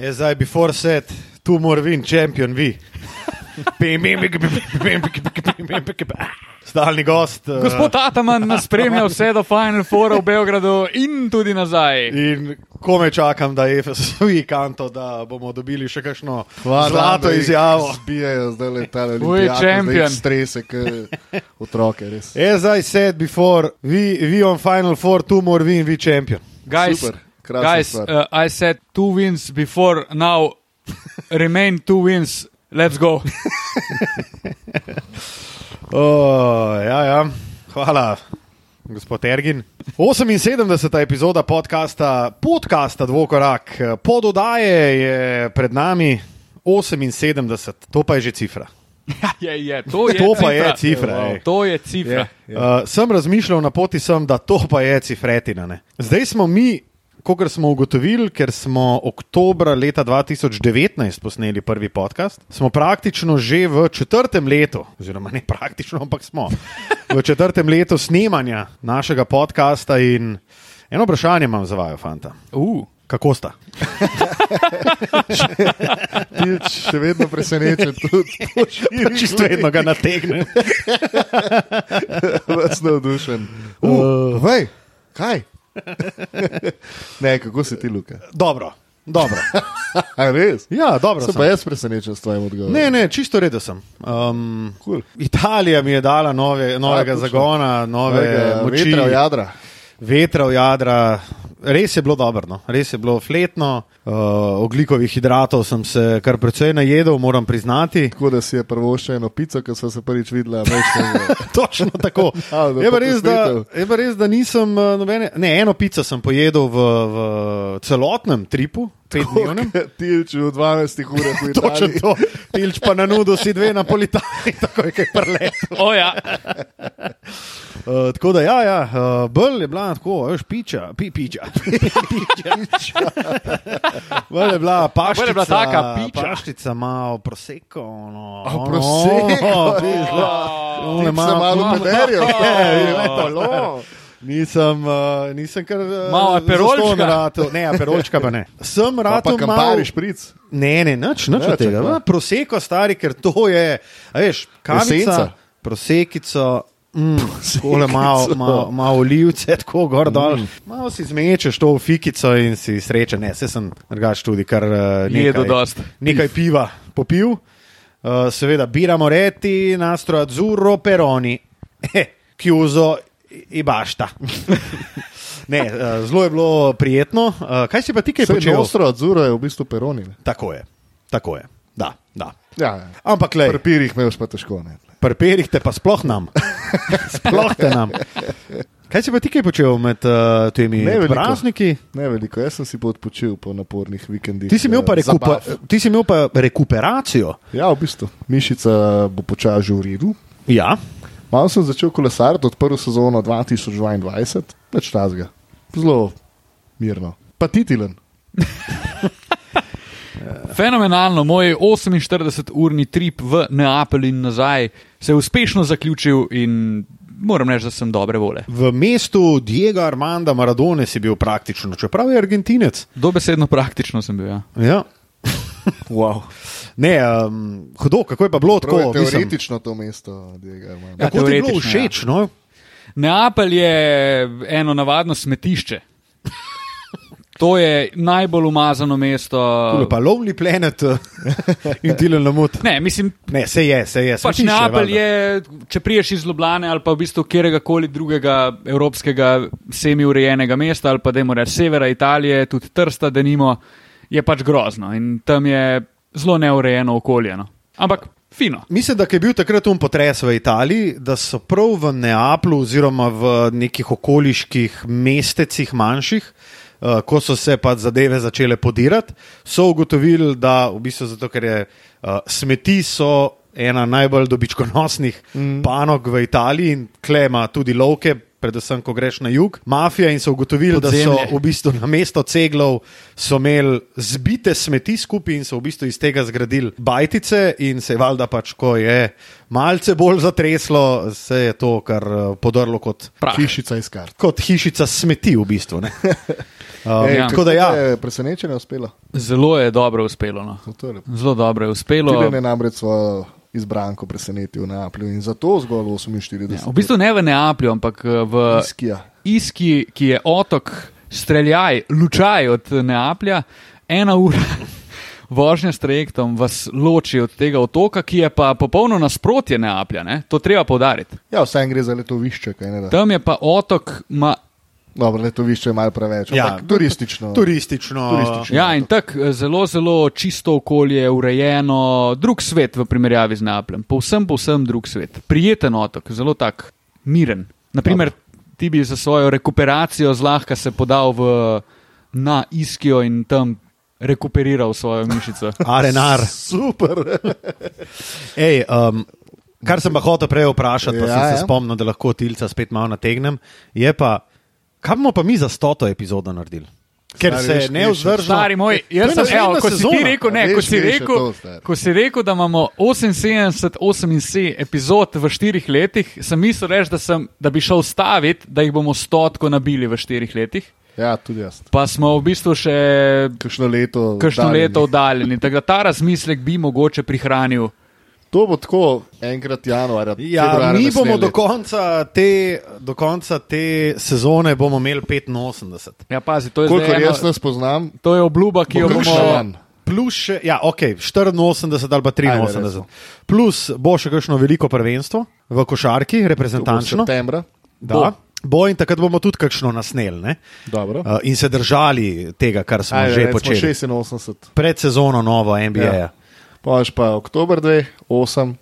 Je zdaj before set, tu mora vin, čempion vi. Stalni gost. eh, Gospod Ataman nas spremlja vse do Final Foura v Beogradu in tudi nazaj. In kome čakam, da je FSV kanto, da bomo dobili še kakšno Hvala, zlato izjavo. Zbijajo zdaj letale Uj, champion. Strese, kot otroke, res. As I said before, we, we on Final Four, two more win, we champion. Guys, Super, krasna guys stvar. uh, I said two wins before, now remain two wins. Let's go. Oh, ja, ja. Hvala, gospod Ergin. 78. epizoda podcasta, podcasta Dvokorak, pododaje je pred nami 78, to pa je že cifra. je, je, to je To pa je cifra. cifra, Wow. To je cifra. Uh, sem razmišljal na poti sem, da to pa je cifretina. Ne? Zdaj smo mi, kot smo ugotovili, ker smo oktobra leta 2019 posneli prvi podcast, smo praktično že v četrtem letu, oziroma ne praktično, ampak smo v četrtem letu snemanja našega podcasta in eno vprašanje imam za vaju, fanta. Uh. Kako sta? Pilč še vedno presenečen, tudi Pa Čisto vedno ga nategne. vas navdušen. Uh, vej, kaj? ne, kako si ti, Luka? Dobro, dobro. Res? Ja, dobro. Sem sem. pa jaz presenečen s tvojim odgovorom. Ne, ne, čisto redo sem. Um, Cool. Italija mi je dala nove, novega točno. zagona, nove Novega moči, vetra jadra. Vetra v jadra. Res je bilo dobro, no. res je bilo fletno. Uh, oglikovih hidratov sem se kar precej najedel, moram priznati. Tako da si je prvo še eno pico, ki smo se prvič večkrat. Točno tako. A, da Je pa res, da, je pa res, da nisem uh, nobene. Ne, eno pico sem pojedel v, v celotnem tripu, petdnevnem. Tilč v 12 urah v Točno Italiji. to. Pilč pa na nudo si dve na politani, tako je preletel. Oh, ja. Uh, tako da, ja, ja uh, bolj je bila tako, veš, piča, pi, piča. piča. bolj je bila paščica, Bolj je bila taka piča. paščica malo proseko. No, A, prosecco, ono, Tip se malo pederijo. malo. Nisem, uh, nisem kar. Uh, Malo aperolčka. Rato, ne, aperolčka pa ne. Sem rado kampari špric. Ne, ne, nič, nič Ne, od tega. Ma, Proseko, stari, ker to je, a veš, kamica, Esenca. prosekico. Mm, Tole malo, malo, malo olivce, tako gor dol. Mm. Malo si zmečeš to v fikico in si srečen. Ne, se sem drugač tudi kar uh, nekaj, dost. nekaj piva popil. Uh, seveda, biramo reti, nastro azzurro, peroni, eh, chiuso i basta. ne, uh, zelo je bilo prijetno. Uh, kaj si pa ti kaj Vse počel? ostro odzuro je v bistvu peroni. ne. Tako je, tako je. Da, da. Ja, ja. Ampak, le, Pri pirih me pa težko. Ne. pri perih te pa sploh nam. sploh te nam. Kaj si pa ti kaj počel med uh, temi Ne veliko. prazniki? ne veliko, jaz sem si pa odpočil po napornih vikendih. Ti si, imel pa eh, rekupa, ti si imel pa rekuperacijo. Ja, v bistvu. Mišica bo počasi že v redu. Ja, Malo sem začel kolesariti od prve sezono 2022, več tazga. Zelo mirno. Pa titilen. Fenomenalno, moj 48-urni trip v Neapelj in nazaj se je uspešno zaključil in moram reči, da sem dobre vole. v mestu Diego Armanda Maradone si bil praktično, čeprav je Argentinec. Dobesedno praktično sem bil. Ja. Ja. Wow. Ne, um, hudo, kako je pa bilo Prav je tako? mislim, teoretično to mesto, Armando. Ja, Kako ti je bilo teoretično, ja. všeč? No? Neapelj je eno navadno smetišče. To je najbolj umazano mesto. Tule Pa Lonely Planet uh, in Dylan Lamut. Ne, mislim, Ne, se je, se je. pač smetišče, Neapelj je, če priješ iz Ljubljane ali pa v bistvu kjerega koli drugega evropskega semi-urejenega mesta ali pa dajmo reči severa Italije, tudi Trsta, da nimo, je pač grozno in tam je zelo neurejeno okolje. No. Ampak fino. Mislim, da je bil takrat um potres v Italiji, da so prav v Neaplu oziroma v nekih okoliških mestecih manjših, uh, ko so se pa zadeve začele podirati, so ugotovili, da v bistvu zato, ker je uh, smeti so ena najbolj dobičkonosnih mm. panog v Italiji in klema tudi lovke predvsem ko greš na jug, mafija in so ugotovili, da so Podzemlje. v bistvu na mesto ceglov so imeli zbite smeti skupaj in so v bistvu iz tega zgradili bajtice in se je valjda pač, ko je malce bolj zatreslo, se je to kar eh, podrlo kot, Prah. Hišica iz kart. kot hišica smeti v bistvu. ne. Um, Ej, ja. tako da ja, Je presenečenje uspelo. Zelo je dobro uspelo. No. Zelo dobro je uspelo. Tilen je namreč svojo izbranko presenetil v Neaplju in zato zgolj 48. Ja, v bistvu ne v Neaplju, ampak eh, v Iskija. Iski, ki je otok streljaj, lučaj od Neaplja, ena ura vožnje s trajektom vas loči od tega otoka, ki je pa popolno nasprotje Neaplja. Ne? To treba povdariti. Ja, vsaj gre za letovišče, kaj ne da. Tam je pa otok, ma, Dobro, letovišče je malo preveč, Ja, ampak turistično. turistično. Turistično. ja, in tako zelo, zelo čisto okolje, urejeno, drug svet v primerjavi z Neapljem. Povsem, povsem drug svet. Prijeten otok, zelo tak miren. Naprimer, ti bi za svojo rekuperacijo zlahka se podal v, na Iskijo in tam rekuperiral svojo mišico. Arenar. Super. Ej, um, kar sem pa hotel prej vprašati, pa Ja, sem se ja. spomnil, da lahko tilca spet malo nategnem. Je pa, kaj bomo pa mi za stoto epizodo naredili? Ker Stari, se veš, ne veš, vzdrža. Stari moj, jaz sem, evo, ko si ti sezona. rekel, ne, A ko veš, si veš, rekel, to, stari. ko si rekel, da imamo 78, 78 epizod v štirih letih, sem mislil reči, da, sem, da bi šel staviti, da jih bomo stotko nabili v štirih letih. Ja, tudi jaz. Pa smo v bistvu še Kakšno leto. kakšno leto oddaljeni. Tako da ta razmislek bi mogoče prihranil. To bo tako enkrat januarja. Ja, mi bomo do konca, te, do konca te sezone bomo imeli 85. Ja, pazi, to je, Kolikor zdaj jaz eno, nas poznam, to je obljuba, ki jo bo bomo. še manj. Plus še, ja, ok, 84 ali pa Ajde, 83. recimo. Plus bo še kakšno veliko prvenstvo v košarki, bo reprezentančno. septembra. Da. Bo in takrat bomo tudi kakšno nasnel ne? Dobro. uh, in se držali tega, kar smo Ajde, že počeli. 86. Pred sezono novo NBA. Ja. Ja. Paš pa oktober 2, 8,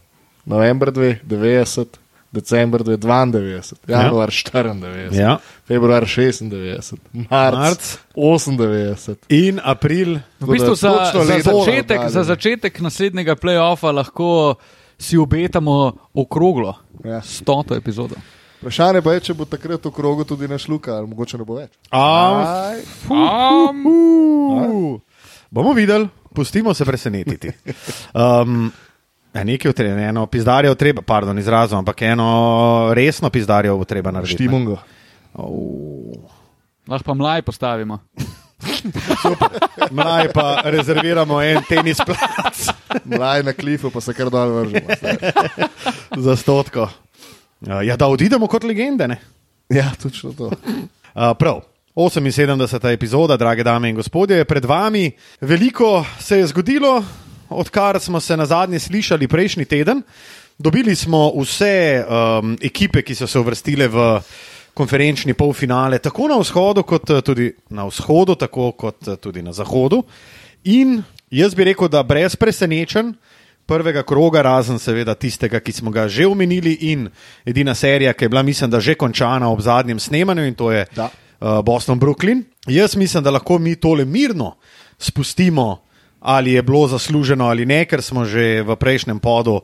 november 2, 90, december 2, 92, januar 94, Ja. februar 96, marc, Marc. 98. In april, V bistvu za, za, začetek, za začetek naslednjega playoffa lahko si obetamo okroglo, Ja. stoto epizodo. Vprašanje pa je, če bo takrat v krogu tudi naš Luka, ali mogoče ne bo več. a, Aj, Um, uh, bomo videli, pustimo se presenetiti. Um, nekaj utrebe, eno pizdarjev treba, pardon, izrazom, ampak eno resno pizdarjev bo treba narediti. Štimungo. Oh. lahko pa mlaj postavimo. Mlaj pa rezerviramo en tenis plac Mlaj na klifu, pa se kar dol vržemo. za stotko. Uh, Ja, da odidemo kot legende. Ne? Ja, točno to. Uh, prav. 78. epizoda, drage dame in gospodje, je pred vami. Veliko se je zgodilo, odkar smo se na zadnje slišali prejšnji teden. Dobili smo vse um, ekipe, ki so se uvrstile v konferenčni polfinale, tako na vzhodu, kot eh, tudi na vzhodu, tako kot eh, tudi na zahodu. In jaz bi rekel, da brez presenečenj. Prvega kroga, razen seveda tistega, ki smo ga že omenili, in edina serija, ki je bila, mislim, da že končana ob zadnjem snemanju, in to je Da. Uh, Boston Brooklyn. Jaz mislim, da lahko mi tole mirno spustimo, ali je bilo zasluženo ali ne, ker smo že v prejšnjem podu uh,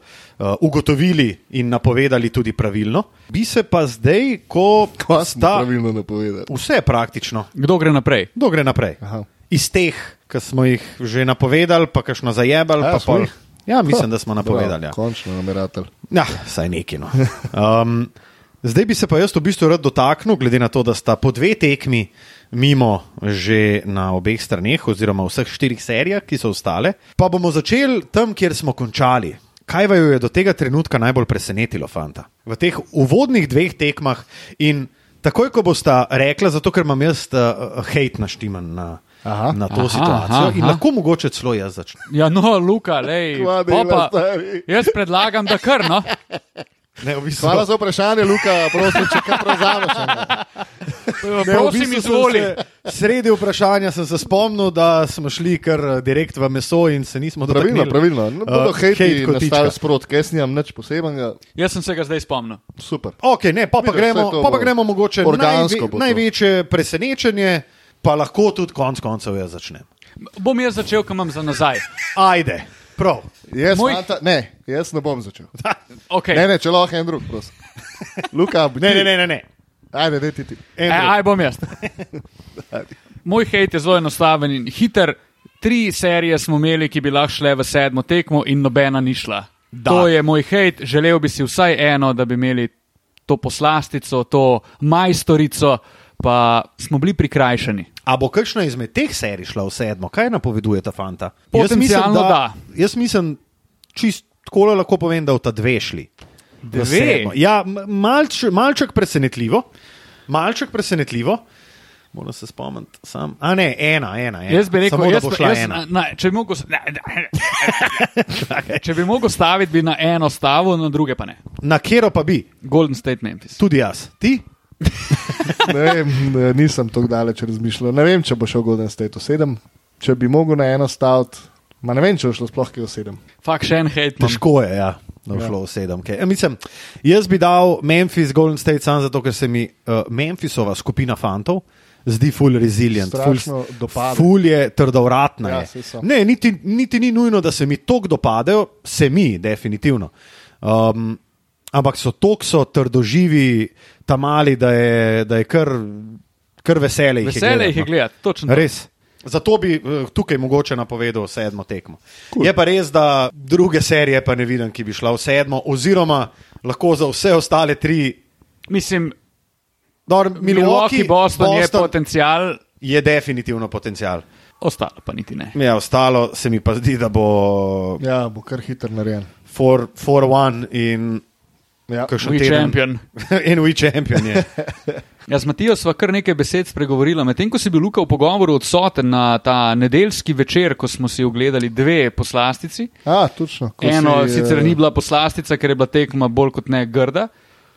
ugotovili in napovedali tudi pravilno. Bi se pa zdaj, ko Kva smo sta pravilno napovedali. vse praktično, Kdo gre naprej? kdo gre naprej? Aha. Iz teh, ki smo jih že napovedali, pa kakšno zajebali, Ja, pa pol. Ja, mislim, da smo napovedali. Ja. Končno nameratelj. Ja, saj neki. No. Um, zdaj bi se pa jaz v bistvu rad dotaknil, glede na to, da sta po dve tekmi mimo že na obeh straneh, oziroma vseh štirih serijah, ki so ostale. Pa bomo začeli tam, kjer smo končali. Kaj vaju je do tega trenutka najbolj presenetilo, fanta? V teh uvodnih dveh tekmah in takoj, ko bosta rekla, zato ker imam jaz uh, hate naštiman na, Aha. na to Aha, situacijo aha, in aha. lahko mogoče celo jaz začnem. Ja, no, Luka, lej. Kva po dela, pa, stari? jaz predlagam, da kar no. Ne, v bistvu, Hvala za vprašanje, Luka, prosim, če kaj prevzameš. Ne, v Prosim, bistvu izvoli. se- Sredi vprašanja sem se spomnil, da smo šli kar eh, direkt v meso in se nismo Pravilno, dotaknili. pravilno. No, bodo uh, hejti hate kotička. nastali sprot, kaj snijam, nič posebenega. Jaz sem se ga zdaj spomnil. Super. Ok, ne, pa, pa, Vidiš, gremo, pa, pa gremo mogoče organsko najve, največje presenečenje, pa lahko tudi konc koncev jaz začnem. Bom jaz začel, kam imam za nazaj. Ajde, prav. Jaz, Moj- Moj... ne, jaz ne bom začel. Okay. Ne, ne, če lahko en drug, prosim. Luka, Ne, ne, ne, ne. ne. Ajde, daj ti ti. E, Andrew. aj bom jaz. Moj hejt je zelo enostaven in hiter. Tri serije smo imeli, ki bi lahko šle v sedmo tekmo, in nobena ni šla. Da. To je moj hejt. Želel bi si vsaj eno, da bi imeli to poslastico, to majstorico, pa smo bili prikrajšani. A bo kakšna izmed teh serij šla v sedmo? Kaj napoveduje ta fanta? Potencialno jaz mislim, da. Jaz mislim, čist tako lahko povem, da v ta dve šli. Dve? Ja, malč, malček presenetljivo. Malček presenetljivo. Moram se spomniti, sam. A ne, ena, ena. ena. Jaz bi rekel, Samo, da jaz, bo šla jaz, ena. na, če, bi mogel, ne, ne, če bi mogel staviti, bi na eno stavil, na druge pa ne. Na kero pa bi? Golden State Memphis. Tudi jaz. Ti? Ne vem, ne, nisem tako daleč razmišljal. Ne vem, če bo šel Golden State v sedem. Če bi mogel na eno staviti, ma ne vem, če bo šlo sploh kaj v sedem. Fak še en imam. Težko je, ja. Da bo Ja. šlo v sedem. Okay. Ja, mislim, jaz bi dal Memphis, Golden State, samo zato, ker se mi uh, Memphisova skupina fantov zdi full resilient, Strašno full, dopade. full je trdovratna. Ja, je. ne, niti, niti ni nujno, da se mi tok dopadejo, se mi, definitivno. Um, ampak so tok so trdoživi, tam mali, da je, da je kar, kar vesele. jih je Vesele jih je no. gledati, točno. to. Res. Zato bi eh, tukaj mogoče napovedal sedmo tekmo. Cool. Je pa res, da druge serije pa ne vidim, ki bi šla v sedmo, oziroma lahko za vse ostale tri. Mislim, Dor, Milwaukee, Boston, Boston je potencial, je definitivno potencial. ostalo pa niti ne. Ja, ostalo se mi pa zdi, da bo Ja, bo kar hiter narejen. 4-1 in Ja. We champion. in we champion je. Ja, z Matijo sva kar nekaj besed spregovorila. Medtem ko si bil Luka v pogovoru odsoten na ta nedeljski večer, ko smo si ogledali dve poslastici. A, točno. ko Eno si, sicer eh, ni bila poslastica, ker je bila tekma bolj kot ne grda,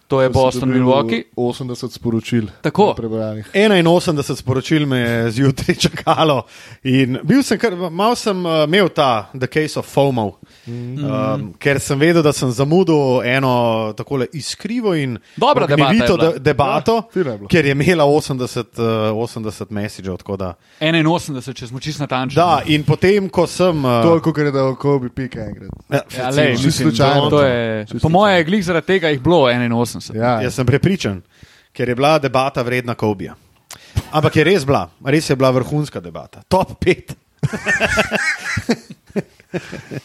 to je Boston, Milwaukee. 80 sporočil. Tako. Prebranih. 81 sporočil me je zjutraj čakalo. In bil sem, kar, malo sem uh, imel ta The Case of FOMO, mm. um, ker sem vedel, da sem zamudil eno tako iskrivo in Dobra debata je de, debato, Ja, ker je imela 80, uh, 80 messagev. tako Da, 81, če smo čisto natančni. da, in potem, ko sem. Uh, Toliko, ker je dal Kobe pika enkrat. ja, Ja, lej, mislim, slučajno. to je, po moje slučajno. je glih zaradi tega jih bilo 81. Ja, Jaz sem prepričan, ker je bila debata vredna Kobija. Ampak je res bila, res je bila vrhunska debata. Top 5.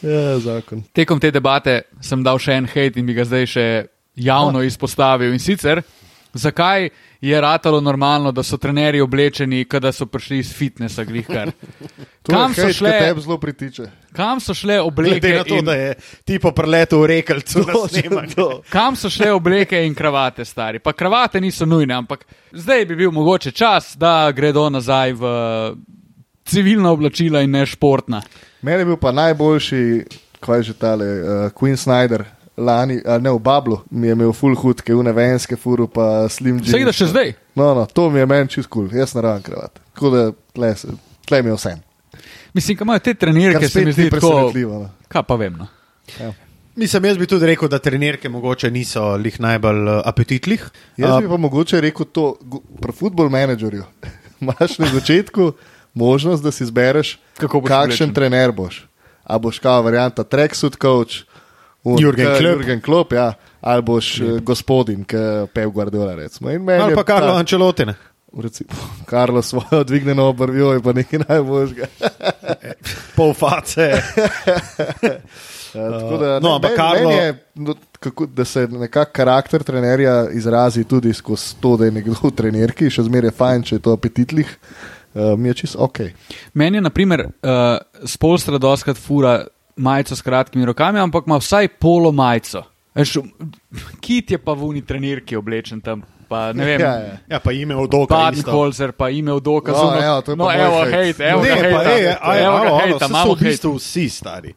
ja, zakon. Tekom te debate sem dal še en hate in bi ga zdaj še javno izpostavil. In sicer, zakaj je ratalo normalno, da so trenerji oblečeni, kada so prišli iz fitnesa, glihkar. To Kam so šle, ki tebi zelo pritiče. kam so šle obleke? Glede na to, in- da je tipo preletel v rekelcu na snemanju. to. Kam so šle obleke in kravate, stari? Pa kravate niso nujne, ampak zdaj bi bil mogoče čas, da gredo nazaj v civilna oblačila in ne športna. Meni je bil pa najboljši, kaj je že tale, uh, Queen Snyder. Lani, ne v Bablu, mi je imel full hood, ki je unevenske furu, pa slim jeans. Vse da še zdaj. No, no, to mi je meni čist kul, cool. jaz ne rabim kravat. Tako da tle, mi je vse. Mislim, da imajo te Kar trenirke, se mi zdi tako. presenetljivo. No. Kaj pa vem. No. Ja. Mislim, jaz bi tudi rekel, da trenirke mogoče niso lih najbolj uh, apetitlih. Jaz bi pa mogoče rekel to, pri football menedžerju. Imaš na začetku možnost, da si izbereš, kakšen trener boš. A boš kao varianta tracksuit coach, un- Jurgen ke- Klopp. Jurgen Klopp, ja, ali boš eh, gospodin, ki Pep Guardiola ali pa Karlo ta- Ančelotine. Recimo, Karlo svojo dvignjeno obrvjo je pa nekaj najboljšega. Pol face. Ja, tako da, no, ne, meni- Karlo- meni je, no, kako, da se nekako karakter trenerja izrazi tudi skozi to, da je nekdo v trenerki, še zmeraj je fajn, če je to apetitlih, uh, mi je čisto ok. Meni je, na primer, uh, spolstra doskrat fura majico s kratkimi rokami, ampak ima vsaj polo majico. Kit je pa v uni trenirki oblečen tam. Pa, ne vem, Ja, ja. Ja, pa ime v doka. Badenholzer pa ime. No, evo, to je pa no, evo, hejt. hejt, evo, Ne, ga pa hejta. ej, aj, Evo saj so imamo v hejt. bistvu vsi stari.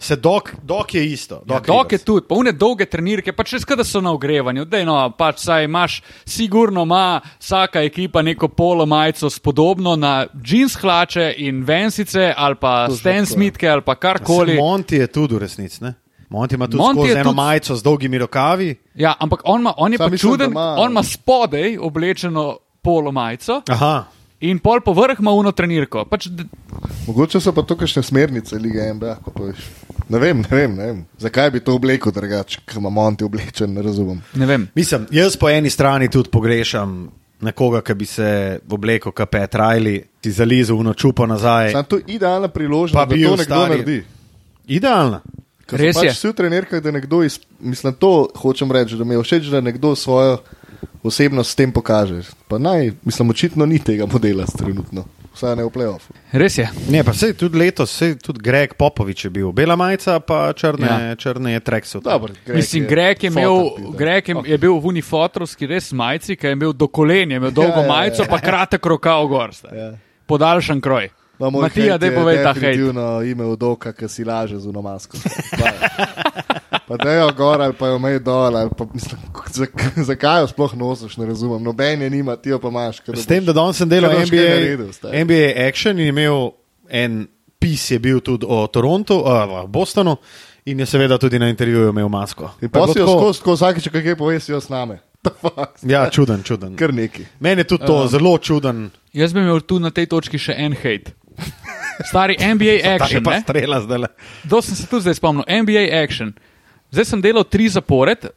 Se dok, dok je isto. Ja, Doc dok je tudi, pa une dolge trenirke, pa če skada so na ogrevanju, da no, pač saj imaš, sigurno ima vsaka ekipa neko polo majico spodobno na jeans hlače in vensice ali pa Točno Stan ja. Smitke ali pa karkoli. Monti je tudi v resnici. ne? Monti ima tudi je eno tudi- majico z dolgimi rokavi. Ja, ampak on, ma, on je Sam pa čuden, da ima- on ima spodaj oblečeno polo majico Aha. in pol povrh ima uno trenirko. Pač, Mogoče so pa to kakšne smernice lige NBA, ko poveš. Ne vem, ne vem, ne vem. Zakaj bi to oblekel drugače, ker ima Monti oblečen, ne razumem. Ne vem. Mislim, jaz po eni strani tudi pogrešam nekoga, ki bi se oblekel, kot Pet Riley, ti zalizel v nočupo nazaj. Sam to je idealna priložnost, Pa da to nekdo stari- naredi. Idealna. Ker Res so je. pač vsi v trenerkah, da nekdo, iz, mislim, to hočem reči, da mi je všeč, da nekdo svojo osebnost s tem pokaže. Pa naj, mislim, očitno ni tega modela trenutno, vsaj ne v playoffu. Res je. Ne, pa sej tudi letos, sej tudi Greg Popovič je bil, bela majica, pa črne, Ja. ja. črne je Greg Mislim, Greg je, imel, fotor. Greg je, je bil v unifotrovski res majici, ki je imel do kolenja, imel dolgo Ja, ja, ja. majico, pa kratek rokav gor. sta. Ja. Podaljšan kroj. No, moj Matija, je povej ta hejt. Definitivno ime v doka, ki si laže z uno masko. Pa, da jo gor ali pa jo mej dol. ali Pa, mislim, zak- zakaj jo sploh nosiš, ne razumem. Noben je nima, ti jo pa imaš. da S tem, da danes sem delal NBA, naredil, stari? NBA Action in imel en pis je bil tudi o Torontu, uh, Bostonu in je seveda tudi na intervjuju imel masko. In Pa si jo skozi, skozi vsakeč, kaj poveš, si jo s nami. Ja, čuden, čuden. Kar neki. Meni je tudi to uh, zelo čuden. Jaz bi imel tu na tej točki še en hate. Stari NBA Ta je action. pa ne? strela zdaj. To sem se tudi zdaj spomnil. NBA action. Zdaj sem delal tri zapored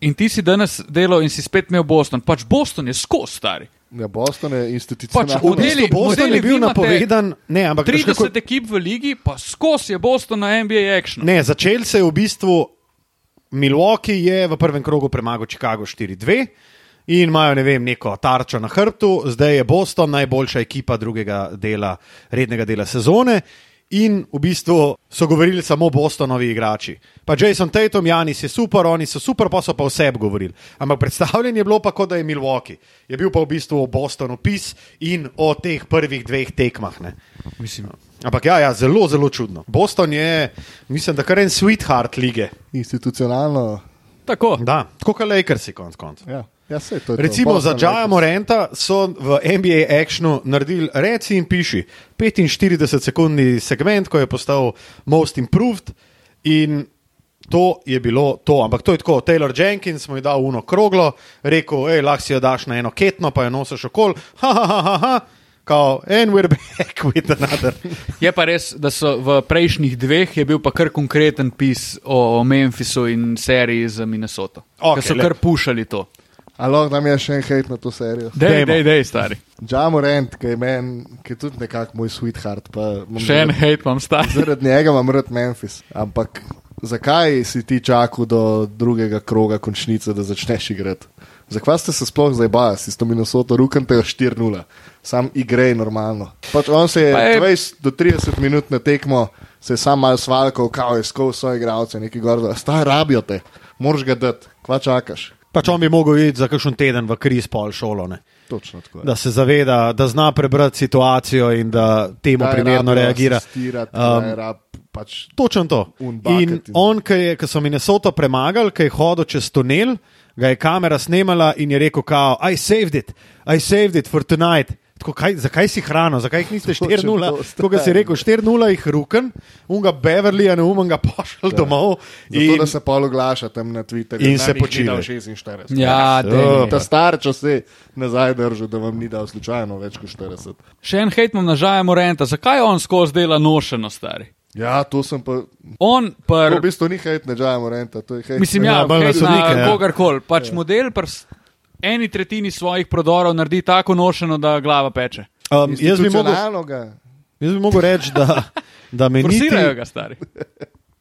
in ti si danes delal in si spet imel Boston. Pač Boston je skos stari. Ja, Boston je Pač institucionalno. V modeli- Boston modeli je bil napovedan, ne, ampak veš, 30 kako- ekip v ligi, pa skos je Boston na NBA action. Ne, začel se je v bistvu Milwaukee je v prvem krogu premagal Chicago 4-2 in imajo ne vem, neko tarčo na hrbtu, zdaj je Boston najboljša ekipa drugega dela, rednega dela sezone. In v bistvu so govorili samo Bostonovi igrači. Pa Jason Tatum, Janis je super, oni so super, pa so pa vse govorili. Ampak predstavljanje je bilo pa, kot da je Milwaukee. Je bil pa v bistvu o Bostonu pis in o teh prvih dveh tekmah. Ne. Mislim, Ampak ja, ja, zelo, zelo čudno. Boston je, mislim, da kar en sweetheart lige. Institucionalno. tako. Da, tako kot Lakersi, konc koncev. Ja, ja sej, to je to. Recimo Boston za Džaja. Morenta so v NBA Actionu naredili reci in piši 45 sekundni segment, ko je postal Most Improved in to je bilo to. Ampak to je tako, Taylor Jenkins mu je dal uno kroglo, rekel, hej, lahko si jo daš na eno ketno, pa jo nosiš okol, ha, ha, ha, ha, ha. Kao, and we're back with another. Je pa res, da so v prejšnjih dveh je bil pa kar konkreten pis o Memphisu in seriji za Minnesoto. Okay, so le- kar pušali to. A lahko nam je še en hate na to serijo. Dej, dej, dej, stari. Džamo Rent, ki je meni, ki je tudi nekako moj sweetheart. Še en hate imam stari. Zaradi njega imam rad Memphis. Ampak zakaj si ti čakal do drugega kroga končnice, da začneš igrati? Zakaj ste se sploh zdaj bali, si s to Minnesoto rukante 4-0, sam igrej normalno. Pač on se je, Pa je- 20 do 30 minut na tekmo, se je sam malo svalkal, kao je skov svoje igralce, neki gordo, staj rabijo te, moraš ga dati, kva čakaš. Pač on bi mogel iti za kakšen teden v kriz pol šolo. Ne? Točno tako. je. da se zaveda, da zna prebrati situacijo in da temu Kdaj primerno reagira. Um, pač, Točno to. In in- on, ki so Minnesoto premagali, ki je hodil čez tunel, ga je kamera snemala in je rekel: kao, I saved it, I saved it for tonight. Tako, kaj, zakaj si hrano, zakaj jih niste Točno 4-0? to, Tako ga si rekel, 4-0 jih ruken, unga Beverlyja, ne um ga pošel domov. Zato, In, da se pol oglaša tam na Twitterju. in nam se dal 46. Ja, dej. Ta star čas se nazaj držal, da vam ni dal slučajno več kot 40. Še en hate imam na Žaja Morenta. Zakaj on skozi dela nošeno, stari? Ja, to sem pa. On To pr... v bistvu ni hejt na Džaja Morenta, to je hejt. Mislim, Ja, ja, bolj na hate sodnike, na ja. kogarkoli. Pač model pr s- eni tretjini svojih prodorov naredi tako nošeno, da glava peče. um, jaz, bi mogel, jaz bi mogel reči, da, da me niti. Ga, stari.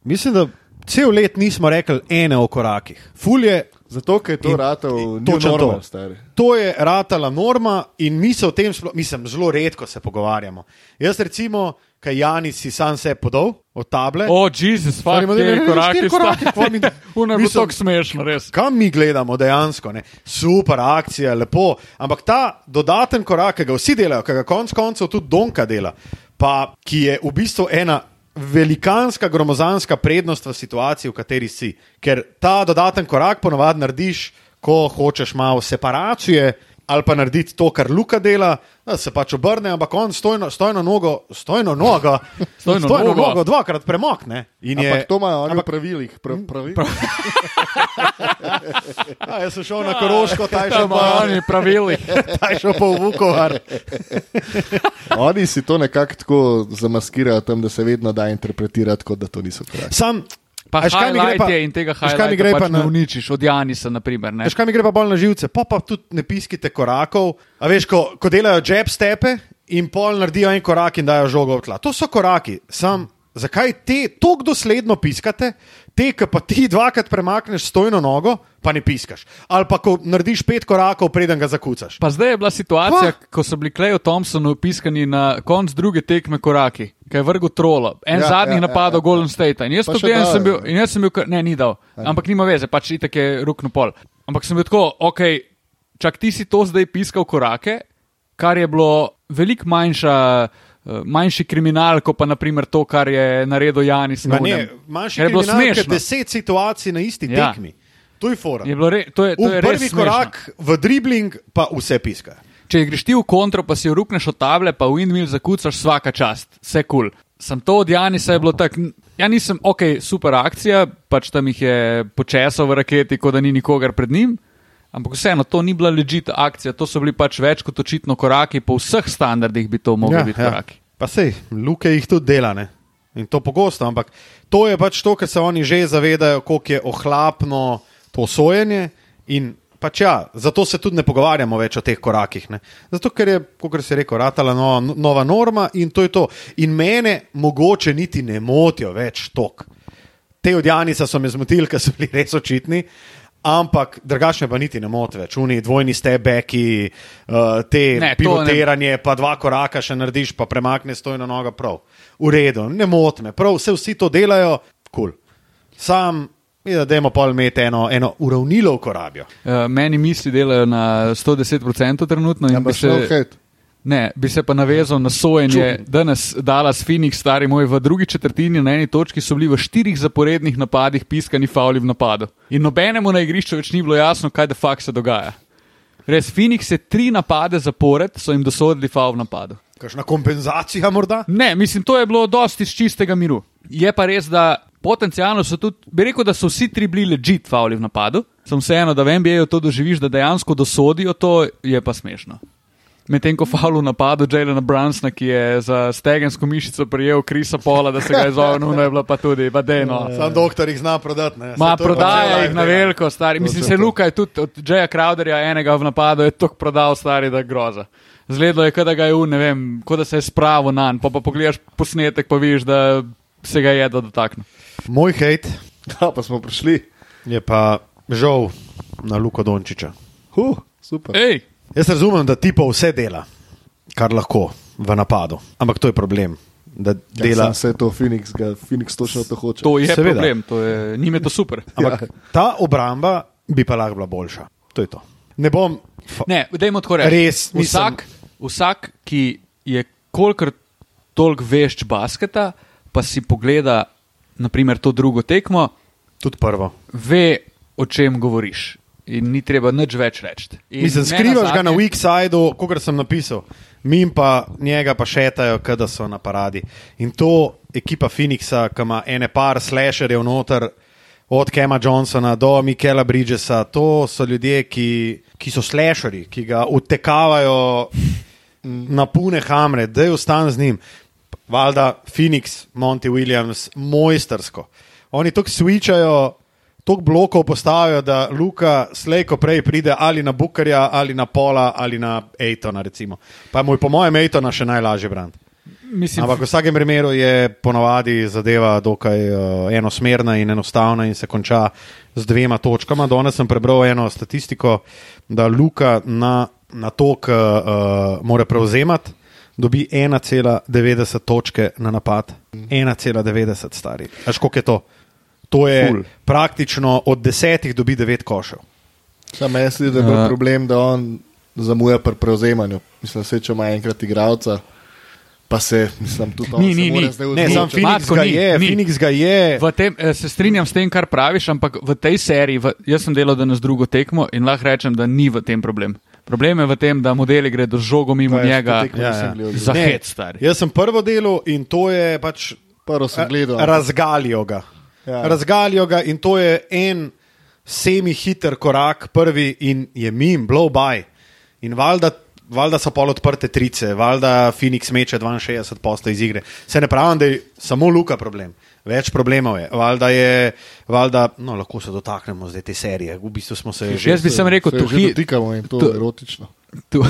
Mislim, da cel let nismo rekli ene o korakih. Fulje, Zato, ker je to In- ratal in new točno to. normal, stari. to je ratala norma in mi se o tem, sploh- mislim, zelo redko se pogovarjamo. Jaz recimo, kaj Janis si sam se podal od table. O, Jezus, fuck, Oni imajo, ne, ne, te ne, korake, štiri korake, stari. kva mi- Uno je bilo Mislim- tako smešno, res. Kam mi gledamo dejansko? Ne? Super akcija, lepo. Ampak ta dodaten korak, ki ga vsi delajo, ki ga konec koncev tudi Donka dela, pa ki je v bistvu ena velikanska, gromozanska prednost v situaciji, v kateri si. Ker ta dodaten korak ponovadi narediš, ko hočeš malo separacije ali pa narediti to, kar Luka dela, da se pač obrne, ampak on stojno, stojno nogo, stojno nogo, Stojno stojno nogo. nogo dvakrat premakne. Je, Ampak to imajo oni v ampak, pravilih. Pra, pravi? a, jaz sem šel na Koroško, taj šel pa, oni pravili. taj šel pa v Vukovar. Oni si to nekako tako zamaskirajo, tam, da se vedno da interpretirati, kot da to niso koraki. Sam, Pa Veš, kaj mi gre pa- in tega veš, kaj mi gre pa pač ne na- uničiš, od Janisa, naprimer. Veš, kaj mi gre pa bolj na živce, pa pa tudi ne piskite korakov. A veš, ko, ko delajo jab stepe in pol naredijo en korak in dajo žogo v tla. To so koraki. Sam, zakaj te tako dosledno piskate, te, ki pa ti dvakrat premakneš stojno nogo, pa ne piskaš. Ali pa ko narediš pet korakov, preden ga zakucaš. Pa zdaj je bila situacija, Pa. ko so bili Klejo Thompsonu piskani na konc druge tekme koraki, ki je vrgel trolo, en Ja, ja, zadnjih ja, ja, napadov ja, ja, ja. Golden State. In jaz to gledam, dajo, sem bil, ja. in jaz sem bil, ne, ni dal, ampak nima veze, pač itak je rukno pol. Ampak sem bil tako, ok, čak ti si to zdaj piskal korake, kar je bilo veliko manjša. Eh, Manjši kriminal, kot pa naprimer to, kar je naredil Janis. Na ne, onem. manjši je kriminal, ker smešno. deset situacij na isti Ja. tekmi. To je fora. Je re, to je, to je V res prvi smešno. korak v dribling pa vse piskajo. Če greš ti v kontro, pa si rukneš od table, pa v windmill zakucaš vsaka čast, vse kul. Cool. Sem to od Janisa je bilo tako, ja nisem, ok, super akcija, pač tam jih je počesal v raketi, kot da ni nikogar pred njim. Ampak vseeno, to ni bila ležita akcija, to so bili pač več kot očitno koraki, po vseh standardih bi to mogli ja, biti ja. koraki. Pa sej, Luke jih tudi dela, ne? in to pogosto, ampak to je pač to, ker se oni že zavedajo, koliko je ohlapno to sojenje. In pač ja, zato se tudi ne pogovarjamo več o teh korakih. Ne? Zato, ker je, kot si rekel, ratala nova, nova norma in to je to. In mene mogoče niti ne motijo več tok. Te od Janisa so me zmotili, ker so bili res očitni. Ampak drugačne pa niti ne moti več, oni dvojni stebeki, uh, te Ne, to pivotiranje, pa dva koraka še narediš, pa premakneš stojno nogo prav. V redu, ne moti me, prav vse vsi to delajo, kul. Cool. Sam, mi da dajmo pol imeti eno, eno uravnilo v korabijo. Uh, meni misli delajo na 110% trenutno in bi Ampak še se, hejt. Ne, bi se pa navezal na sojenje. Danes Dallas Phoenix, stari moj, v drugi četrtini na eni točki so bili v štirih zaporednih napadih piskani fauli v napadu. In nobenemu na igrišču več ni bilo jasno, kaj de facto se dogaja. Res, Phoenix je tri napade zapored, so jim dosodili faul v napadu. Kakšna kompenzacija morda? Ne, mislim, to je bilo dosti iz čistega miru. Je pa res, da potencialno so tudi, bi rekel, da so vsi tri bili ležit fauli v napadu. Sem vseeno, da v NBA-ju to doživiš, da dejansko dosodijo to, je pa smešno. Medtem ko faul v napadu Jelena Brunsona, ki je za stegensko mišico prijel Krisa Pola, da se ga je izognil, je bila pa tudi, badeno. Sam doktor jih zna prodati. ne. Ma pa prodaja cela jih na veliko, stari. Mislim, se. Luka je tudi od Jaya Crowderja enega v napadu, je tako prodal, stari, da groza. Zgledalo je, kot da ga je v, ne vem, kot da se je spravil na njega, pa, pa pogledaš posnetek, pa vidiš, da se ga je da dotaknil. Moj hejt Ja, pa smo prišli. je pa žal na Luko Dončiča. Huh, super. Ej, Jaz razumem, da ti pa vse dela, kar lahko v napadu, ampak to je problem. Da Ja, dela, sam se je to Phoenix, ga Phoenix točno to hoče. to je Seveda. problem, to je, njime to super. Ampak Ja. ta obramba bi pa lahko bila boljša. To je to. Ne bom. Ne, dajmo tako reči. Res, mislim- vsak, vsak, ki je kolikor toliko vešč basketa, pa si pogleda, naprimer, to drugo tekmo, tudi prvo. ve, o čem govoriš. In ni treba nič več reči. Mislim, skrivaš ga na weak sideu, kot sem napisal. Mi pa njega pa šetajo, da so na paradi. In to ekipa Phoenixa, ki ima ene par slasherjev noter, od Kema Johnsona do Mikela Bridgesa, to so ljudje, ki, ki so slasherji, ki ga utekavajo na pune hamre, da je ustan z njim. Valjda Phoenix, Monty Williams, mojstersko. Oni tako switchajo, toliko blokov postavijo, da Luka slejko prej pride ali na Bukarja, ali na Pola, ali na Ejtona. Recimo. Pa mu je po mojem Ejtona še najlažje brati. Mislim, Ampak v vsakem primeru je ponovadi zadeva dokaj uh, enosmerna in enostavna in se konča z dvema točkama. Danes sem prebral eno statistiko, da Luka na, na tok uh, mora prevzemati. Dobi 1,90 točke na napad, 1,90 stari. Až koliko je to? To je Ful. Praktično od desetih dobi devet košev. Sam meni se zdi, da je bolj Ja. problem, da on zamuja pri prevzemanju. Mislim, da se če ima enkrat igralca, pa se, mislim, tudi Ni, ni, ni. Ne, Ni, sam. Phoenix ga ni, je, ni. Phoenix ga je. V tem, eh, se strinjam s tem, kar praviš, ampak v tej seriji, v, jaz sem delal danes drugo tekmo in lahko rečem, da ni v tem problem. Problem je v tem, da modeli gredo žogo mimo Veš, njega Ja, ja. za hec. Jaz sem prvo delo in to je pač. Prvo sem gledal. Razgalijo ga. Ja. Razgalijo ga in to je en semi-hiter korak, prvi in je mim, blow by. In valjda, valjda so pol odprte trice, valjda Phoenix meče 62 posto iz igre. Se ne pravim, da je samo Luka problem. Več problemov je. Valjda je, valjda, no, lahko se dotaknemo zdaj te serije. V bistvu smo se že. Jaz bi sem rekel, Se to že hi, dotikamo in to to- je erotično. to,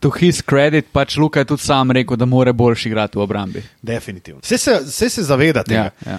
to his credit, pač Luka je tudi sam rekel, da more boljši igrati v obrambi. Definitivno. Vse se, vse se zavedate. Ja, ja.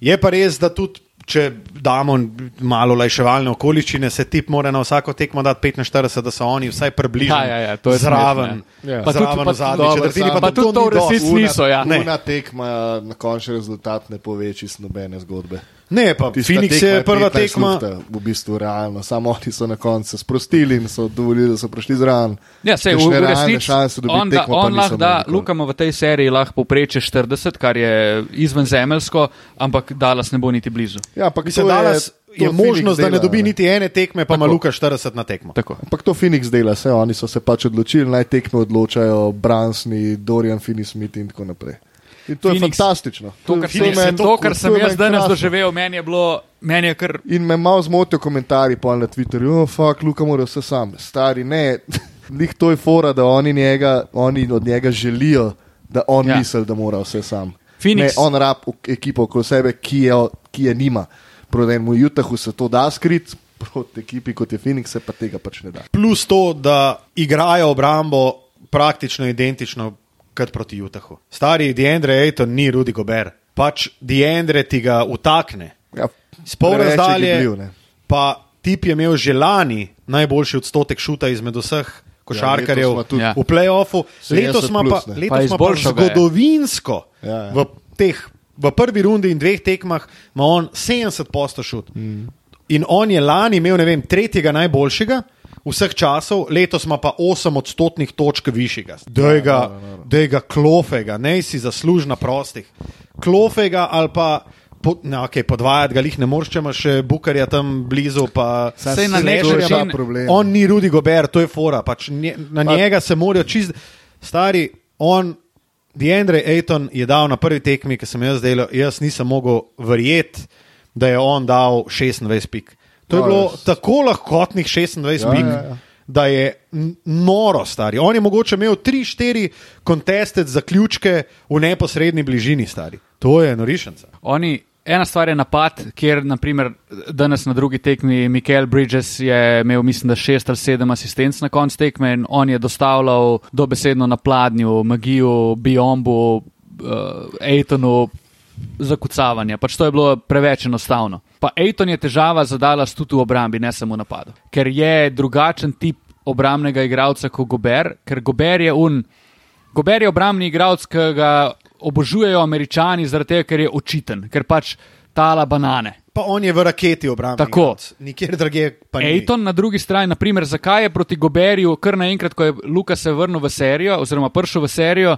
Je pa res, da tudi. Če damo malo lajševalne okoliščine, se tip mora na vsako tekmo dati 45, da so oni vsaj približno Ja, ja, ja, to je zraven. smešno, ja. Pa tudi- zraven zadnji četrtini, pa, tudi to v resnici niso, ja. Ne. Una tekma na končni rezultat ne pove čisto nobene zgodbe. Ne, pa Phoenix je prva 15 tekma. Lufta, v bistvu realno, samo oni so na koncu se sprostili in so dovolili, da so prišli zraven. Ja, v, Kakšne v realne resnici šanse on, da, tekmo pa on lahko da. Lukamo v tej seriji lahko popreče 40, kar je izvenzemeljsko, ampak Dallas ne bo niti blizu. Ja, ampak to Dallas to je možnost, da ne dela, dobi niti ene tekme, pa ima. Luka 40 na tekmo. Tako. Ampak to Phoenix dela, vse oni so se pač odločili, naj tekme odločajo Bransni, Dorian Finney-Smith in tako naprej. In to Phoenix- je fantastično. To, kar, Phoenix, meni- to, kar sem to jaz danes krasno. doživel, meni je bilo, meni je kar. In me malo zmotijo komentarji na Twitterju, oh, fuck, Luka mora vse sam. Stari, ne, njih to je fora, da oni, njega, oni od njega želijo, da on Ja. misli, da mora vse sam. Phoenix- Ne, on rab ekipo okoli sebe, ki je, ki je nima. Proti enemu Utahu se to da skrit, proti ekipi kot je Phoenix se pa tega pač ne da. Plus to, da igrajo obrambo praktično identično kot proti Utahu. Stari Deandre Ayton ni Rudy Gobert. Pač Deandre ti ga utakne. Ja, je razdalje. gibljiv, ne. Pa tip je imel že lani najboljši odstotek šuta izmed vseh košarkarjev ima tudi- Ja. v playoffu. 70 Letos ima pa, letos Pa pa zgodovinsko Ja, ja. v, teh, v prvi rundi in dveh tekmah ima on 70 posto šut. Mm. In on je lani imel, ne vem, tretjega najboljšega. Vseh časov, letos ima pa 8 odstotnih točk višjega. Dej ga, dej ga klofega, ne si zaslužna prostih. Klofega ali pa, po, ne, okay, podvajati ga jih ne moreš, če imaš še bukarja tam blizu. Pa, Saj Sej na se nek to je način- problem. On ni Rudi Gober, to je fora. Pač nje, na Pa- njega se morajo čist. Stari, on, Deandre Ayton je dal na prvi tekmi, ki sem jaz delal, jaz nisem mogel verjeti, da je on dal 26 pik. To je Ja, bilo tako lahkotnih 26 Ja, pik. ja, ja. Da je noro stari. On je mogoče imel 3-4 konteste zaključke v neposrednji bližini, stari. To je norišenca. Oni, ena stvar je napad, kjer naprimer, danes na drugi tekmi Mikael Bridges je imel, mislim, da šest ali sedem asistenc na koncu tekme in on je dostavljal dobesedno na pladnju, magiju, biombu, uh, Aitonu. Zakucavanje, pač to je bilo preveč enostavno. Pa Aiton je težava za Dallas tudi v obrambi, ne samo v napadu. Ker je drugačen tip obrambnega igralca kot Gober, ker Gober je un. Gober je obrambni igralec, ki ga obožujejo američani, zaradi tega, ker je očiten, ker pač tala banane. Pa on je v raketi obramben. Tako. Nikjer drugje pa ni. Ejton na drugi strani, naprimer, zakaj je proti Goberju kar naenkrat, ko je Luka se vrnil v serijo, oziroma prišel v serijo,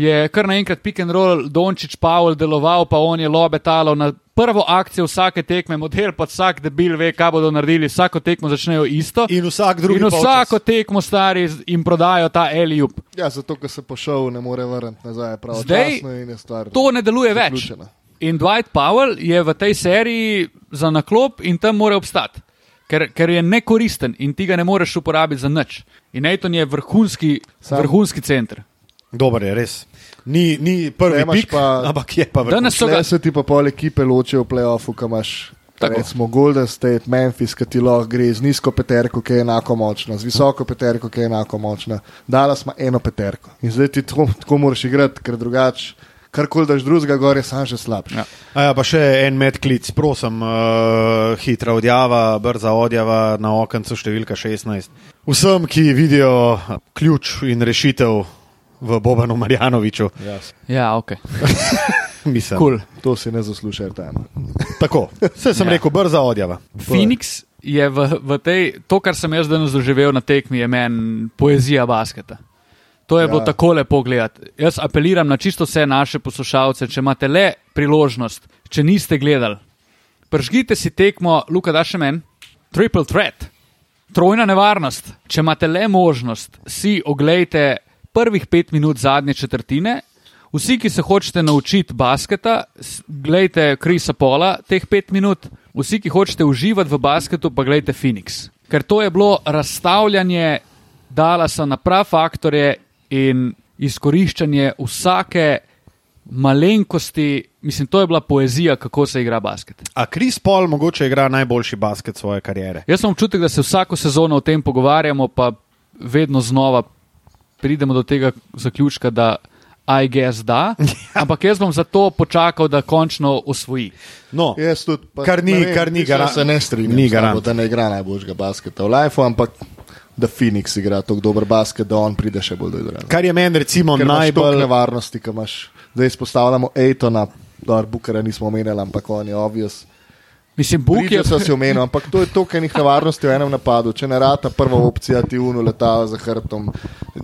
je kar naenkrat pick and roll Dončić Pavel deloval, pa on je lobe talal na prvo akcijo vsake tekme, model pa vsak debil ve, kaj bodo naredili, vsako tekmo začnejo isto. In vsak drugi In polčas. vsako tekmo stari jim prodajo ta Eliup. Ja, zato, ker se pošel, ne more vrniti nazaj. Zdaj Pravočasno in je stvar. To ne deluje več. zaključena. In Dwight Powell je v tej seriji za naklop in tam mora obstati. Ker, ker je nekoristen in ti ga ne moreš uporabiti za nič. In Aiton je vrhunski, Sam- vrhunski center. Dober je, res. Ni, ni prvi pik, pa- ampak je pa vrhunski. Danes so ga, se ti pa pol ekipe ločijo v playoffu, kam imaš. Tako. Recimo Golden State, Memphis, ki ti lahko gre z nizko peterko, ki je enako močna, z visoko peterko, ki je enako močna. Dallas ima eno peterko. In zdaj ti tako, tako moraš igrati, ker drugače, karkoli daš drugega, gor je sam že slabši. Ja. A ja, pa še en medklic, prosim, uh, hitra odjava, brza odjava na okencu številka 16. Vsem, ki vidijo ključ in rešitev v Bobanu Marjanoviču, Yes. ja, ok, mislim. cool. To si ne zasluša, tam. Tako, vse sem Ja. rekel, brza odjava. Phoenix je v, v tej, to, kar sem jaz danes doživel na tekmi, je meni poezija basketa. To je ja. bilo tako lepo gledati. Jaz apeliram na čisto vse naše poslušalce, če imate le priložnost, če niste gledali, pržgite si tekmo, Luka, daš še meni, triple threat. trojna nevarnost. Če imate le možnost, si oglejte prvih pet minut zadnje četrtine. Vsi, ki se hočete naučiti basketa, gledajte Krisa Pola teh pet minut, vsi, ki hočete uživati v basketu, pa gledajte Phoenix. Ker to je bilo razstavljanje Dallasa na prav faktorje in izkoriščanje vsake malenkosti. Mislim, to je bila poezija, kako se igra basket. A Kris Paul mogoče igra najboljši basket svoje kariere. Jaz sem občutek, da se vsako sezono o tem pogovarjamo, pa vedno znova pridemo do tega zaključka, da I guess da. Ampak jaz bom zato počakal, da končno osvoji. No, Jaz tudi, pa, Kar ni- vem, kar ni da garan- Se ne strinjam, ni garant. da ne igra najboljšega basketa v Lifeu, ampak da Phoenix igra tako dober basket, da on pride še bolj do igre. kar je meni recimo Ker najbolj. nevarnosti, ki imaš. Zdaj izpostavljamo Ejtona, da Bukera nismo omenjali, ampak on je obvious. Mislim, Buk je. Bukje so si omenili, ampak to je toliko enih nevarnosti v enem napadu. Če ne rata prva opcija, ti uno letava za hrbtom,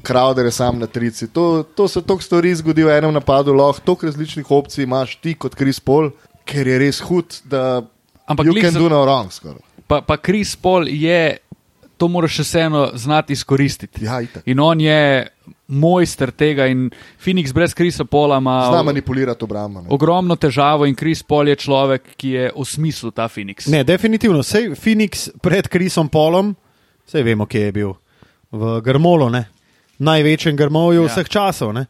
Crowder je sam na trici. To, to se toliko stvari zgodi v enem napadu, lahko toliko različnih opcij imaš ti kot Chris Paul, ker je res hud, da Ampak you can za- do no wrong. Skoraj. Pa, pa Chris Paul je, to moraš še vseeno znati izkoristiti. Ja, itak. In on je mojster tega, in Phoenix brez Krisa Pola Zna ima manipulirati obrambo. ogromno težavo, in Chris Paul je človek, ki je v smislu ta Phoenix. Ne, definitivno. Sej Phoenix pred Krisom Polom, vse vemo, kje je bil. V Grmolu, ne? največjem grmovju Ja. ja. vseh časov. Ne?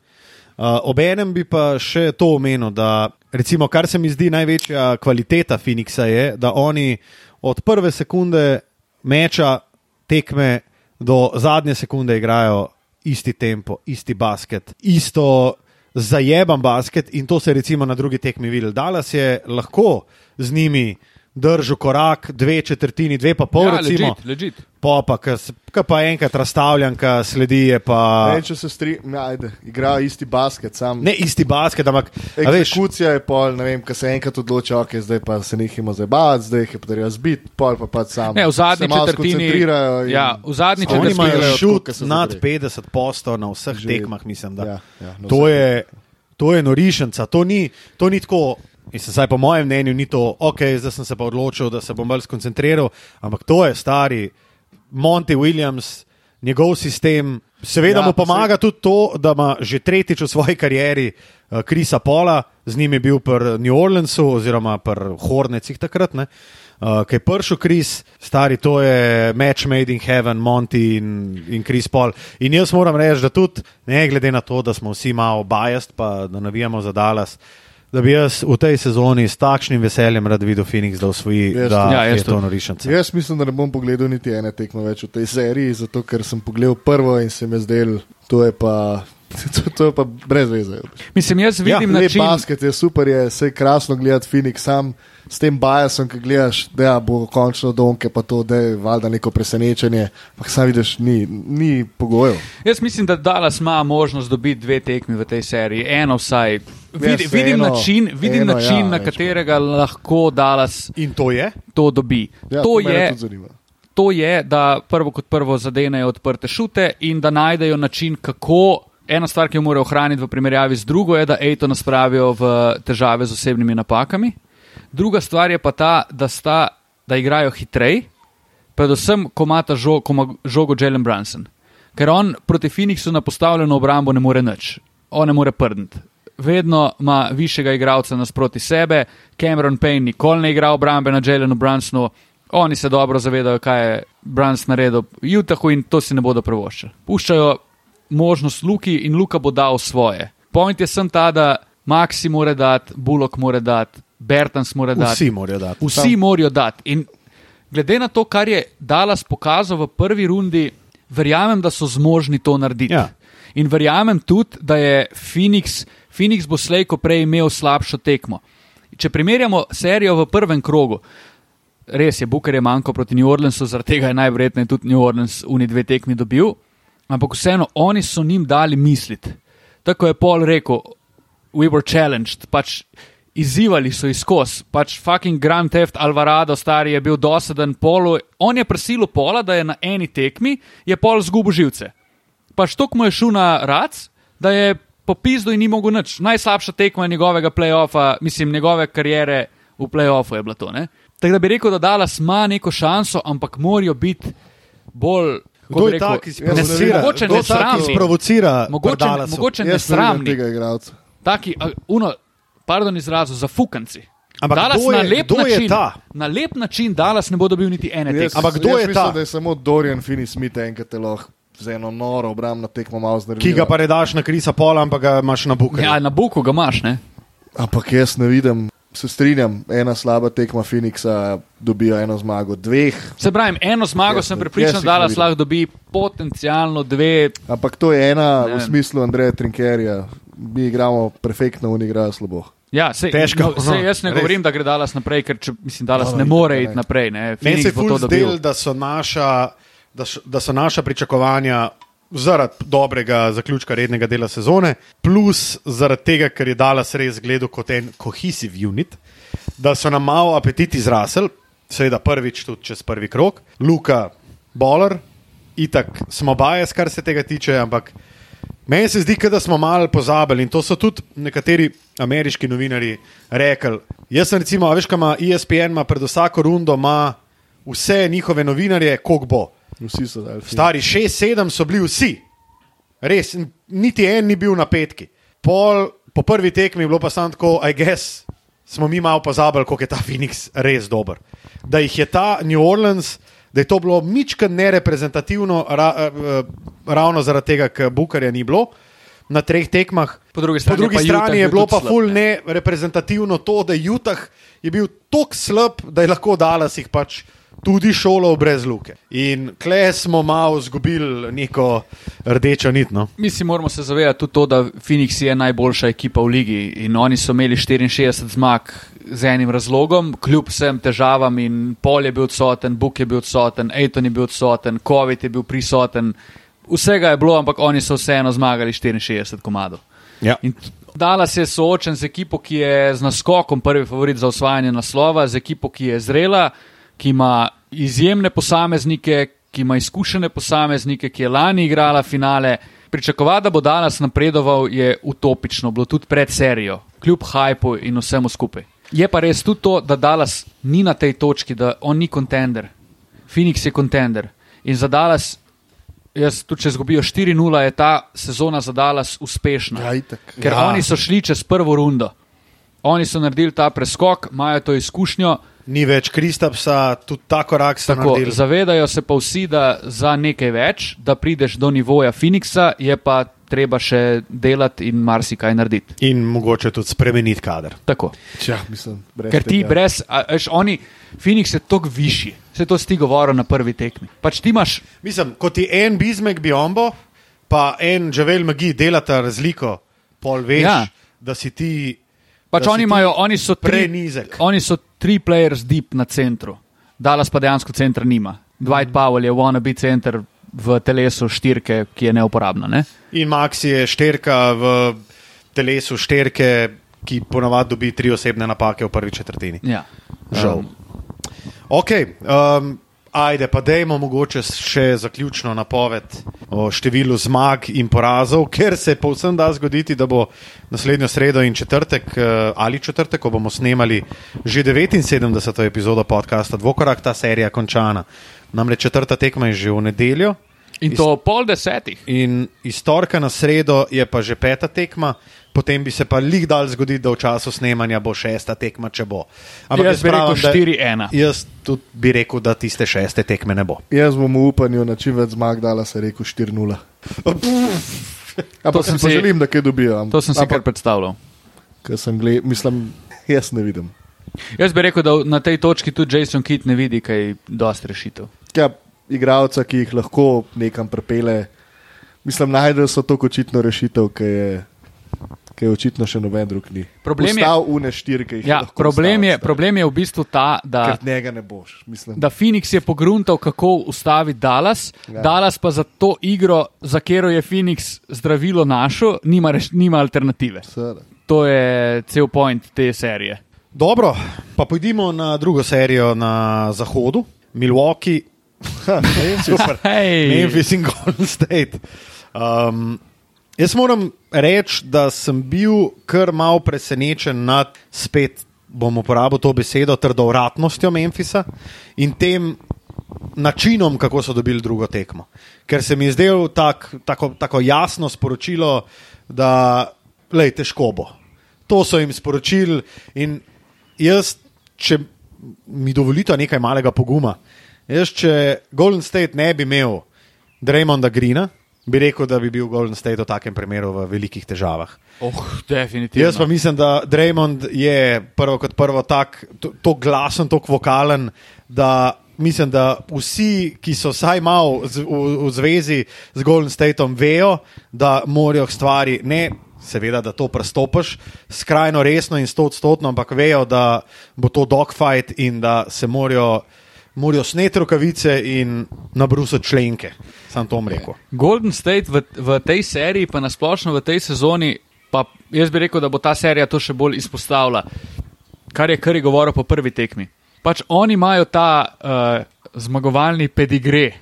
Uh, Obenem bi pa še to omenil, da recimo, kar se mi zdi največja kvaliteta Phoenixa je, da oni od prve sekunde meča tekme do zadnje sekunde igrajo isti tempo, isti basket, isto zajeban basket in to se je recimo na drugi tekmi videl. Dallas je lahko z njimi držal korak, dve četrtini, dve pa pol, ja, recimo. legit, legit. Po pa, ki pa enkrat razstavljanka sledi, je pa Ne, če se strinjam, ajde, igrajo isti basket, sam. ne isti basket, ampak a veš, Eksekucija je pol, ne vem, ko se enkrat odloči, ok, zdaj pa se nehimo zabavati, zdaj jih je pa treba zbiti, pol pa pač sam. Ne, v zadnji četrtini- ja, v zadnji četrtini- imajo šut tako, kot se nad zadre. 50% na vseh Že- tekmah, mislim. Da. Ja, ja, no, to, je, to je norišnica, to ni, to ni tako. Mislim, saj po mojem mnenju ni to, ok, zdaj sem se pa odločil, da se bom bolj skoncentriral, ampak to je stari Monty Williams, njegov sistem. Seveda Ja, mu pomaga tudi to, da ima že tretjič v svoji karieri uh, Krisa Pola, z njim je bil pri New Orleansu oziroma pri Hornecih takrat. Ne? Uh, Kaj je pršel Kris, stari, to je match made in heaven, Monty in, Kris Paul. In jaz moram reči, da tudi, ne glede na to, da smo vsi malo biased, pa da navijamo za Dallas, da bi jaz v tej sezoni s takšnim veseljem rad videl Phoenix, da osvoji, Jaz da. Ja, ja, jaz je to tudi. norišnica. Jaz mislim, da ne bom pogledal niti ene tekme več v tej seriji, zato ker sem pogledal prvo in se mi zdel, to je pa, to, to je pa brez veze. Mislim, jaz vidim Ja, ja, Lep način. basket je super, je vse krasno gledati Phoenix sam. S tem biasom, ki gledaš, da ja, bo končno donke, pa to, da je valjda neko presenečenje. Ampak sam vidiš, ni, ni pogojev. Jaz mislim, da Dallas ima možnost dobiti dve tekmi v tej seriji, eno vsaj. Vidi, Jaz vidim eno- način, vidim eno, način ja, na katerega lahko Dallas In to je? to dobi. Ja, to, mene je, to je, da prvo kot prvo zadenejo odprte šute in da najdejo način, kako. Ena stvar, ki jo morajo ohraniti v primerjavi z drugo, je, da Ejto nas pravijo v težave z osebnimi napakami. Druga stvar je pa ta, da, sta, da igrajo hitreje, predvsem, ko ima ta žog, ko ima žogo Jalen Brunson. Ker on proti Phoenixu na postavljeno obrambo ne more nič, on ne more prdniti. Vedno ima višjega igralca nasproti sebe, Cameron Payne nikoli ne igra obrambe na Jelenu Brunsonu, oni se dobro zavedajo, kaj je Bruns naredil v Utahu in to si ne bodo privoščili. Puščajo možnost Luki in Luka bo dal svoje. Point je sem ta, da Maxi mora dati, Bullock mora dati, Bertans mora dati. Vsi morajo dati. Vsi morajo dati. In glede na to, kar je Dallas pokazal v prvi rundi, verjamem, da so zmožni to narediti. Ja. In verjamem tudi, da je Phoenix, Phoenix bo slejko prej imel slabšo tekmo. Če primerjamo serijo v prvem krogu, res je, Booker je manjko proti New Orleansu, zaradi tega je najverjetneje tudi New Orleans uni dve tekmi dobil, ampak vseeno oni so njim dali misliti. Tako je Paul rekel, we were challenged, pač izzivali so izkos, pač fucking Grand Theft Alvarado, stari je bil dosaden polu. On je prisilil pola, da je na eni tekmi, je pol zgubil živce. Pač tok mu je šel na rac, da je popizdo in ni mogel nič. Najslabša tekma njegovega playoffa, mislim, njegove kariere v playoffu je bilo to. Tako da bi rekel, da Dallas ima neko šanso, ampak morajo biti bolj. Kdo je rekel, ta, ki sprovocira? mogoče ki nesramni. sprovocira? Mogoče, mogoče ne igralca. taki, a, uno, pardon izrazu, zafukanci. Ampak Dallas kdo je- na lep kdo je način, ta? Na lep način Dallas ne bo dobil niti ene tekme. Ampak kdo jaz je mislim, ta? Da je samo Dorian Finney-Smith enkrat te lahko z eno noro obrambno tekmo malo znervira. Ki ga pa ne daš na Krisa Pola, ampak ga imaš na Buku. Ja, na Buku ga imaš, ne? Ampak jaz ne vidim, se strinjam, ena slaba tekma Phoenixa dobijo eno zmago, dveh. Se pravi, eno zmago Jaz sem prepričan, jih da Dallas lahko dobi potencialno dve. Ampak to je ena Ne v smislu Andreja Trinkerja. Mi igramo perfektno, oni igrajo slabo. Ja, sej, Težko, no, sej, jaz ne res. govorim, da gre Dallas naprej, ker če, mislim, Dallas No, no, ne more ne. iti naprej. Ne. Meni Phoenix se je bo to ful dobil. zdel, da so naša, da so naša pričakovanja zaradi dobrega zaključka rednega dela sezone, plus zaradi tega, ker je Dallas res gledal kot en cohesive unit, da so nam malo apetiti zrasli, seveda prvič tudi čez prvi krok, Luka, Boller, itak smo bajes, kar se tega tiče, ampak Meni se zdi, da smo malo pozabili in to so tudi nekateri ameriški novinari rekli. Jaz sem recimo, veš, kaj ima ESPN, ima pred vsako rundo ima vse njihove novinarje, koliko bo. Vsi so dali. Stari 6-7 so bili vsi, res, niti en ni bil na petki. Pol, po prvi tekmi je bilo pa samo tako, I guess, smo mi malo pozabili, koliko je ta Phoenix res dober. Da jih je ta New Orleans, da je to bilo mička nereprezentativno, ra, eh, ravno zaradi tega, ker Bukarja ni bilo na treh tekmah. Po drugi Po strani, drugi pa strani je bil bilo pa slab, ful ne. nereprezentativno to, da je Utah je bil tako slab, da je lahko Dallas jih pač tudi šolal brez luke. In kle smo malo izgubili neko rdečo nit. No? Mi si moramo se zavedati tudi to, da Phoenix je najboljša ekipa v ligi in oni so imeli 64 zmag z enim razlogom, kljub vsem težavam in Pol je bil odsoten, Buk je bil odsoten, Aiton je bil odsoten, COVID je bil prisoten. Vsega je bilo, ampak oni so vseeno zmagali 64 komadov. Ja. In t- Dallas je soočen z ekipo, ki je z naskokom prvi favorit za osvajanje naslova, z ekipo, ki je zrela, ki ima izjemne posameznike, ki ima izkušene posameznike, ki je lani igrala finale. Pričakovati, da bo Dallas napredoval, je utopično, bilo tudi pred serijo, kljub hajpu in vsemu skupaj. Je pa res tudi to, da Dallas ni na tej točki, da on ni kontender. Phoenix je kontender. In za Dallas, jaz tudi če izgubijo 4-0, je ta sezona za Dallas uspešna. Ja, itak. Ker ja. oni so šli čez prvo rundo. Oni so naredili ta preskok, imajo to izkušnjo. Ni več Kristapsa, tudi ta korak so Tako, naredili. zavedajo se pa vsi, da za nekaj več, da prideš do nivoja Phoenixa, je pa treba še delati in marsikaj narediti. In mogoče tudi spremeniti kader. Tako. Ja, mislim, brez Ker ti tega. brez, a, veš, oni, Phoenix je toliko višji, vse to si ti govoril na prvi tekmi. Pač ti imaš, Mislim, kot ti en Bizmek Biombo, pa en Javel Magi delata razliko, pol veš, ja. Da si ti. pač oni imajo, oni so tri, prenizek. oni so tri players deep na centru. Dallas pa dejansko centra nima. Dwight Powell je wannabe center v telesu štirke, ki je neuporabna. Ne? In Max je šterka v telesu šterke, ki ponavadi dobi tri osebne napake v prvi četrtini. Ja. Žal. Um, Ok, um, ajde, pa dajmo mogoče še zaključno napoved o številu zmag in porazov, ker se povsem da zgoditi, da bo naslednjo sredo in četrtek eh, ali četrtek, ko bomo snemali že 79. epizodo podcasta Dvokorak, ta serija končana. Namreč četrta tekma je že v nedeljo. In to pol desetih. In iz torka na sredo je pa že peta tekma, potem bi se pa lig dal zgoditi, da v času snemanja bo šesta tekma, če bo. Jaz bi rekel pravim, da- 4-1. Jaz tudi bi rekel, da tiste šeste tekme ne bo. Jaz bom v upanju na čim več zmag dala, se rekel 4-0. Ampak sem si- želim, da kaj dobijo. am- To sem si kar ampak, predstavljal. ker sem gled, mislim, jaz ne vidim. Jaz bi rekel, da na tej točki tudi Jason Kidd ne vidi kaj dosti rešitev. Ja, igralca, ki jih lahko nekam prepele, mislim, najdel so to očitno rešitev, ki je, ki je očitno še noben drug ni. Problem je- štiri, Ja, problem, je, problem je v bistvu ta, da, Ker njega ne boš. Mislim. da Phoenix je pogruntal, kako ustaviti Dallas, Ja. Dallas pa za to igro, za katero je Phoenix zdravilo našo, nima, reš, nima alternative. Seveda. To je cel point te serije. Dobro, pa pojdimo na drugo serijo na zahodu, Milwaukee, super. Hej. Memphis in Golden State. Um, jaz moram reči, da sem bil kar mal presenečen nad spet, bom uporabil to besedo, trdovratnostjo Memphisa in tem, načinom, kako so dobili drugo tekmo. Ker se mi je zdelo tak, tako, tako jasno sporočilo, da je težko bo. To so jim sporočili in jaz, če mi dovolite nekaj malega poguma, jaz, če Golden State ne bi imel Draymonda Greena, bi rekel, da bi bil Golden State v takem primeru v velikih težavah. Oh, definitivno. Jaz pa mislim, da Draymond je prvo kot prvo tako to glasen, tako vokalen, da mislim, da vsi, ki so vsaj malo v, v, zvezi z Golden Stateom, vejo, da morajo stvari ne. Seveda, da to prestopiš skrajno resno in stotstotno, ampak vejo, da bo to dogfight in da se morajo, morajo sneti rokavice in nabrusiti členke. Sam to rekel. Golden State v, v tej seriji, pa nasplošno v tej sezoni, pa jaz bi rekel, da bo ta serija to še bolj izpostavila, kar je kar je govoril po prvi tekmi. Pač oni imajo ta uh, zmagovalni pedigre,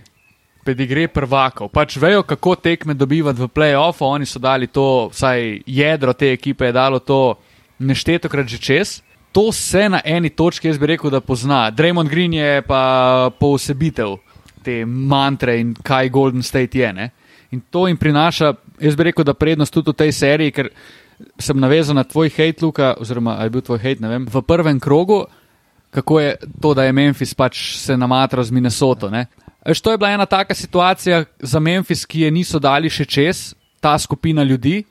pedigre prvakov. Pač vejo, kako tekme dobivati v playoffu. Oni so dali to, vsaj jedro te ekipe je dalo to neštetokrat že čez. To se na eni točki, jaz bi rekel, da pozna. Draymond Green je pa poosebitev te mantre in kaj Golden State je. Ne? In to jim prinaša, jaz bi rekel, da prednost tudi v tej seriji, ker sem navezan na tvoj hate, Luka, oziroma je bil tvoj hate, ne vem, v prvem krogu, kako je to, da je Memphis pač se namatral z Minnesoto. Ne? Veš, to je bila ena taka situacija za Memphis, ki je niso dali še čez, ta skupina ljudi.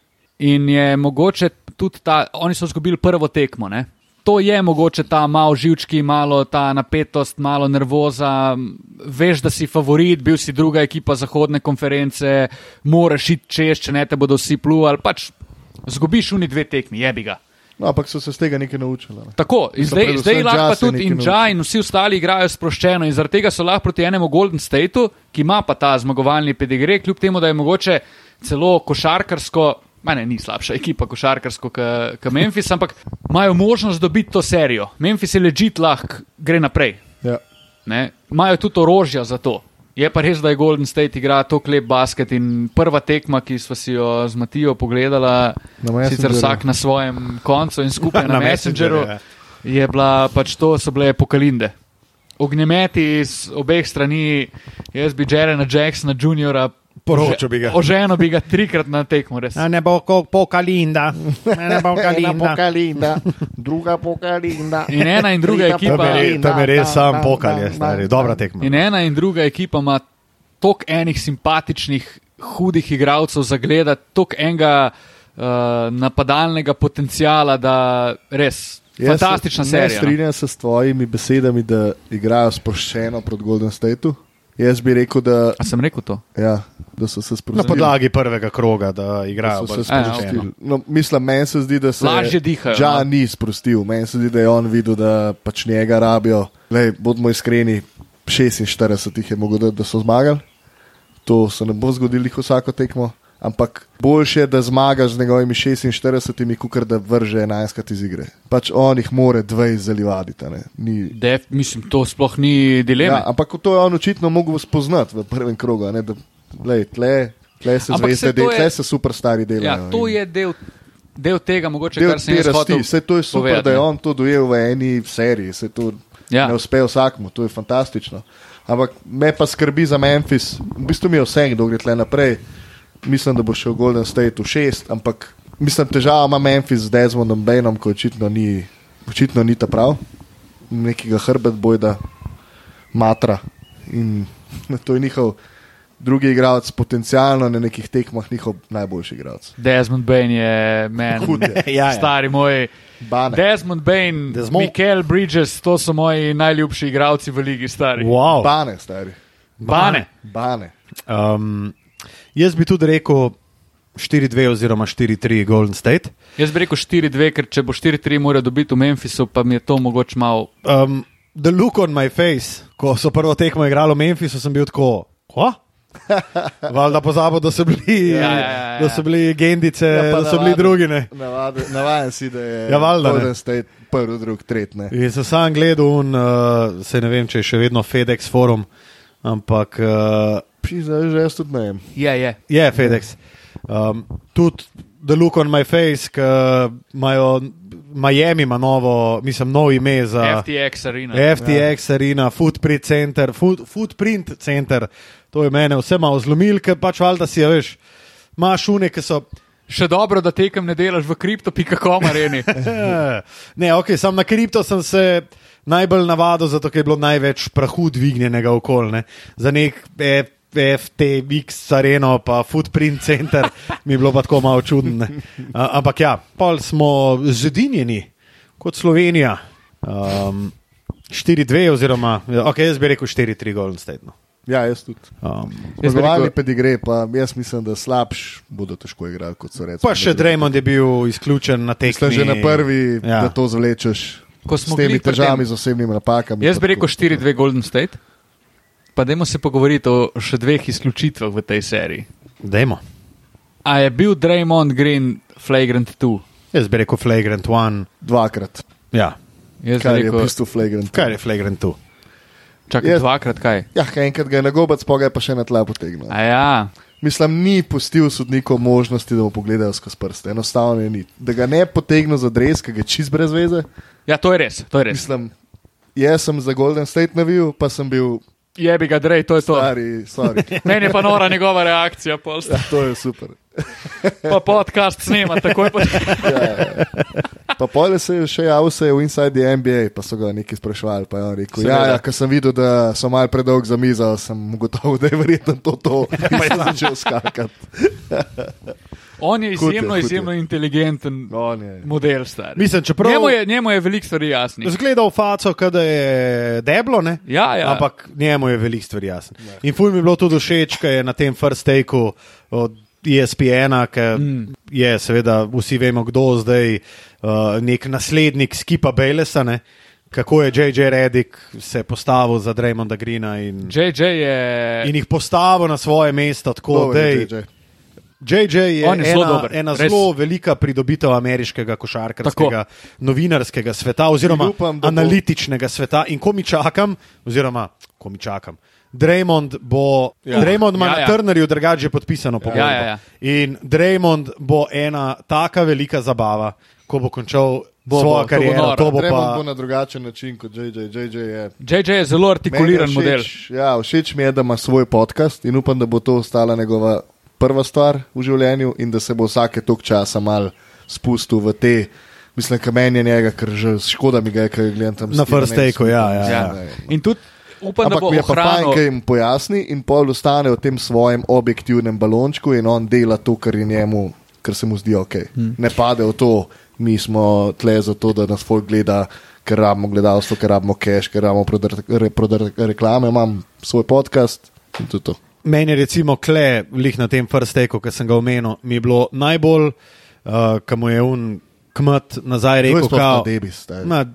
In je mogoče tudi ta, oni so izgubili prvo tekmo. Ne? To je mogoče ta malo živčki, malo ta napetost, malo nervoza. Veš, da si favorit, bil si druga ekipa zahodne konference, moraš iti čez, če ne te bodo vsi pluvali. Pač zgubiš uni dve tekmi, jebi ga. No, ampak so se z tega nekaj naučili. Ne? Tako, zdaj, zdaj lahko pa tudi Inja in vsi ostali igrajo sproščeno, in zaradi tega so lahko proti enemu Golden Stateu, ki ima pa ta zmagovalni pedigre, kljub temu, da je mogoče celo košarkarsko. Mene ni slabša ekipa košarkarsko kot Memphis, ampak imajo možnost dobiti to serijo. Memphis je ležit, lahko gre naprej. Ja. Ne? Imajo tudi orožja za to. Je pa res, da je Golden State igra to klep basket in prva tekma, ki smo si jo z Matijo pogledala, Na sicer vsak na svojem koncu in skupaj na, Na Messengerju, Messengerju, je bila pač to, so bile pokalinde. Ognjemeti iz obeh strani, jaz bi Jerena Jacksona Jr. Poročal bi ga. Oženo bi ga trikrat na tekmo, res. Ne bo pokalinda, ne bo pokalinda, druga pokalinda. In ena in druga ekipa- Tam je, tam je res sam pokal, je da, stari. Dobra tekma. In ena in druga ekipa ima toliko enih simpatičnih, hudih igralcev za gledati, toliko enega uh, napadalnega potencijala, da res Jaz fantastična se serija. Ne no. strinjam se s tvojimi besedami, da igrajo sproščeno proti Golden Stateu. Jaz bi rekel, da, A sem rekel to? ja, da so se Na sprostili. podlagi prvega kroga, da Da igrajo so bolj se E, sprostili. sproščeno. No, mislim, meni se zdi, da se Lažje dihajo, Ja, no. ni sprostil. Meni se zdi, da je on videl, da pač njega rabijo. Lej, bodimo iskreni, 46 jih je mogoče, da so zmagali. To se ne bo zgodilo vsako tekmo. Ampak boljše je, da zmagaš z njegovimi 46, kot da vrže 11 iz igre. Pač on jih more 20 zalivaditi. Ni, Def, mislim, to sploh ni dileme. Ja, ampak to je on očitno mogel spoznati v prvem krogu. Ne, da, lej, tle, tle se to del, je- tle se superstari delajo. Ja, to je del, del tega, mogoče, del kar jaz rasti. hotel. Vse to je super, povedati, da je on to dojel v eni seriji, se to Ja. ne uspe vsakmu, to je fantastično. Ampak me pa skrbi za Memphis, v bistvu mi je vse, kdo gre tle naprej. Mislim, da bo šel Golden State v šest, ampak mislim, težava ima Memphis z Desmondom Bainom, ko očitno ni, očitno ni ta prav, nekega hrbet bojda, matra. In to je njihov drugi igralec, potencialno na nekih tekmah njihov najboljši igralec. Desmond Bain je meni. Hud je. Ja, ja. Stari moj. Bane. Desmond Bain, Desmond. Desmond. Mikel Bridges, to so moji najljubši igralci v ligi, stari. Wow. Bane, stari. Bane. Bane. Um, jaz bi tudi rekel 4-2 oziroma 4-3 Golden State. Jaz bi rekel 4-2, ker če bo 4-3 mora dobiti v Memphisu, pa mi je to mogoče malo. Um, the look on my face, ko so prvo tekmo igrali v Memphisu, sem bil tako. Kva? Valjda pozabo, da so bili, Ja, ja, ja, ja. da so bili gendice, Ja, da so bili navaden- drugi. Ne. navaden- Navaden si, da je Ja, valjda. Golden State prvi, drug, tretji. ne. In sem sam gledal, un, uh, se ne vem, če je še vedno FedEx forum, ampak uh, Pizda, že jaz tudi ne vem. Je, je. je FedEx. Um, tudi The Look on My Face, ki imajo Miami, ima novo, mislim, novo ime za FTX arena. FTX ja. Arena, Footprint Center, food, Footprint Center. To je mene vse malo zlomil, ker pač valjda si, ja, veš, imaš šune, ki so. Še dobro, da tekem ne delaš v kripto.com areni. ne, ok, sam na kripto sem se najbolj navadil, zato ker je bilo največ prahu dvignjenega okolje. Za nek FTX areno, pa Footprint Center, mi je bilo pa tako malo čudno. Ampak ja, pol smo zedinjeni kot Slovenija. Um, 4-2, oziroma, ok, jaz bi rekel 4-3 Golden State. No. Ja, jaz tudi. Um, Zmagovali rekel... pedigre, pa jaz mislim, da slabš bodo težko igrati, kot so rekli. Pa še Draymond je bil izključen na tekmi. Že na prvi, ja. da to zvlečeš. Ko smo s temi težavami, z osebnimi napakami. Jaz bi rekel 4-2 Golden State. Pa dajmo se pogovoriti o še dveh izključitvah v tej seriji. Dajmo. A je bil Draymond Green flagrant 2? Jaz bi rekel flagrant 1. Dvakrat. Ja. Jaz kaj rekel, je v bistvu flagrant 2? Kaj je flagrant 2? Čakaj, Jaz, dvakrat kaj? Ja, enkrat ga je na gobac, pa ga je pa še na tla potegnil. A ja. Mislim, ni pustil sodnikov možnosti, da mu pogledajo skozi prste. Enostavno je ni. Da ga ne potegne za dres, ki je čist brez veze. Ja, to je res. To je res. Mislim, jaz sem za Golden State navil, pa sem bil Je bi ga drej, to je to. Stari, Meni je pa nora njegova reakcija. Ja, to je super. pa podcast snema, tako je. Pa, ja, ja. pa pole se je še javil, se je v Inside the NBA, pa so ga nekaj sprašvali. Pa je on rekel: Ja, ja ker sem videl, da so mal predolg za mizo, sem gotovo, da je verjetno to to. Pa je začel skakati. On je izjemno, je, izjemno je. inteligenten je. model. Mislim, čeprav, njemu, je, njemu je veliko stvari jasnih. Zgleda v faco, da je deblo, ja, ja. ampak njemu je veliko stvari jasnih. In ful mi je bilo tudi všeč, ker je na tem first takeu od ESPN-a, ki mm. je seveda, vsi vemo, kdo zdaj uh, nek naslednik Skipa Bejlesa. Ne? Kako je J.J. Redick se postavil za Draymonda Greena in, je... in jih postavil na svoje mesto, tako da je. JJ je, je ena, zelo, ena zelo velika pridobitev ameriškega košarkarskega, Tako. novinarskega sveta, oziroma upam, analitičnega bo... sveta. In ko mi čakam, oziroma ko mi čakam. Draymond bo, ja. Draymond ima ja, ja. na Turnerju drugače podpisano pogodbo. Ja, ja, ja. In Draymond bo ena taka velika zabava, ko bo končal bo, svojo kariero. To bo, to bo, pa... bo na drugačen način kot JJ. JJ je, JJ je zelo artikuliran všeč, model. Ja, všeč mi je, da ima svoj podcast in upam, da bo to ostala njegova prva stvar v življenju in da se bo vsake tok časa mal spustil v te. Mislim, da meni je njega, ker že škoda mi ga je, ker gledam tam na first take. Ja, ja, ja. ja. In tudi upam, Ampak da bo mi je pa fajn, kaj jim pojasni in pol ostane v tem svojem objektivnem balončku in on dela to, kar je njemu, kar se mu zdi ok. Hmm. Ne pade v to, mi smo tle zato, da nas folk gleda. Ker rabimo gledalstvo, ker rabimo cache, ker rabimo prodati reklame, imam svoj podcast in to je to meni je recimo kle, lih na tem prsteku, ki sem ga omenil, mi je bilo najbolj, uh, ki mu je un kmet nazaj rekel: Kao, debis, na,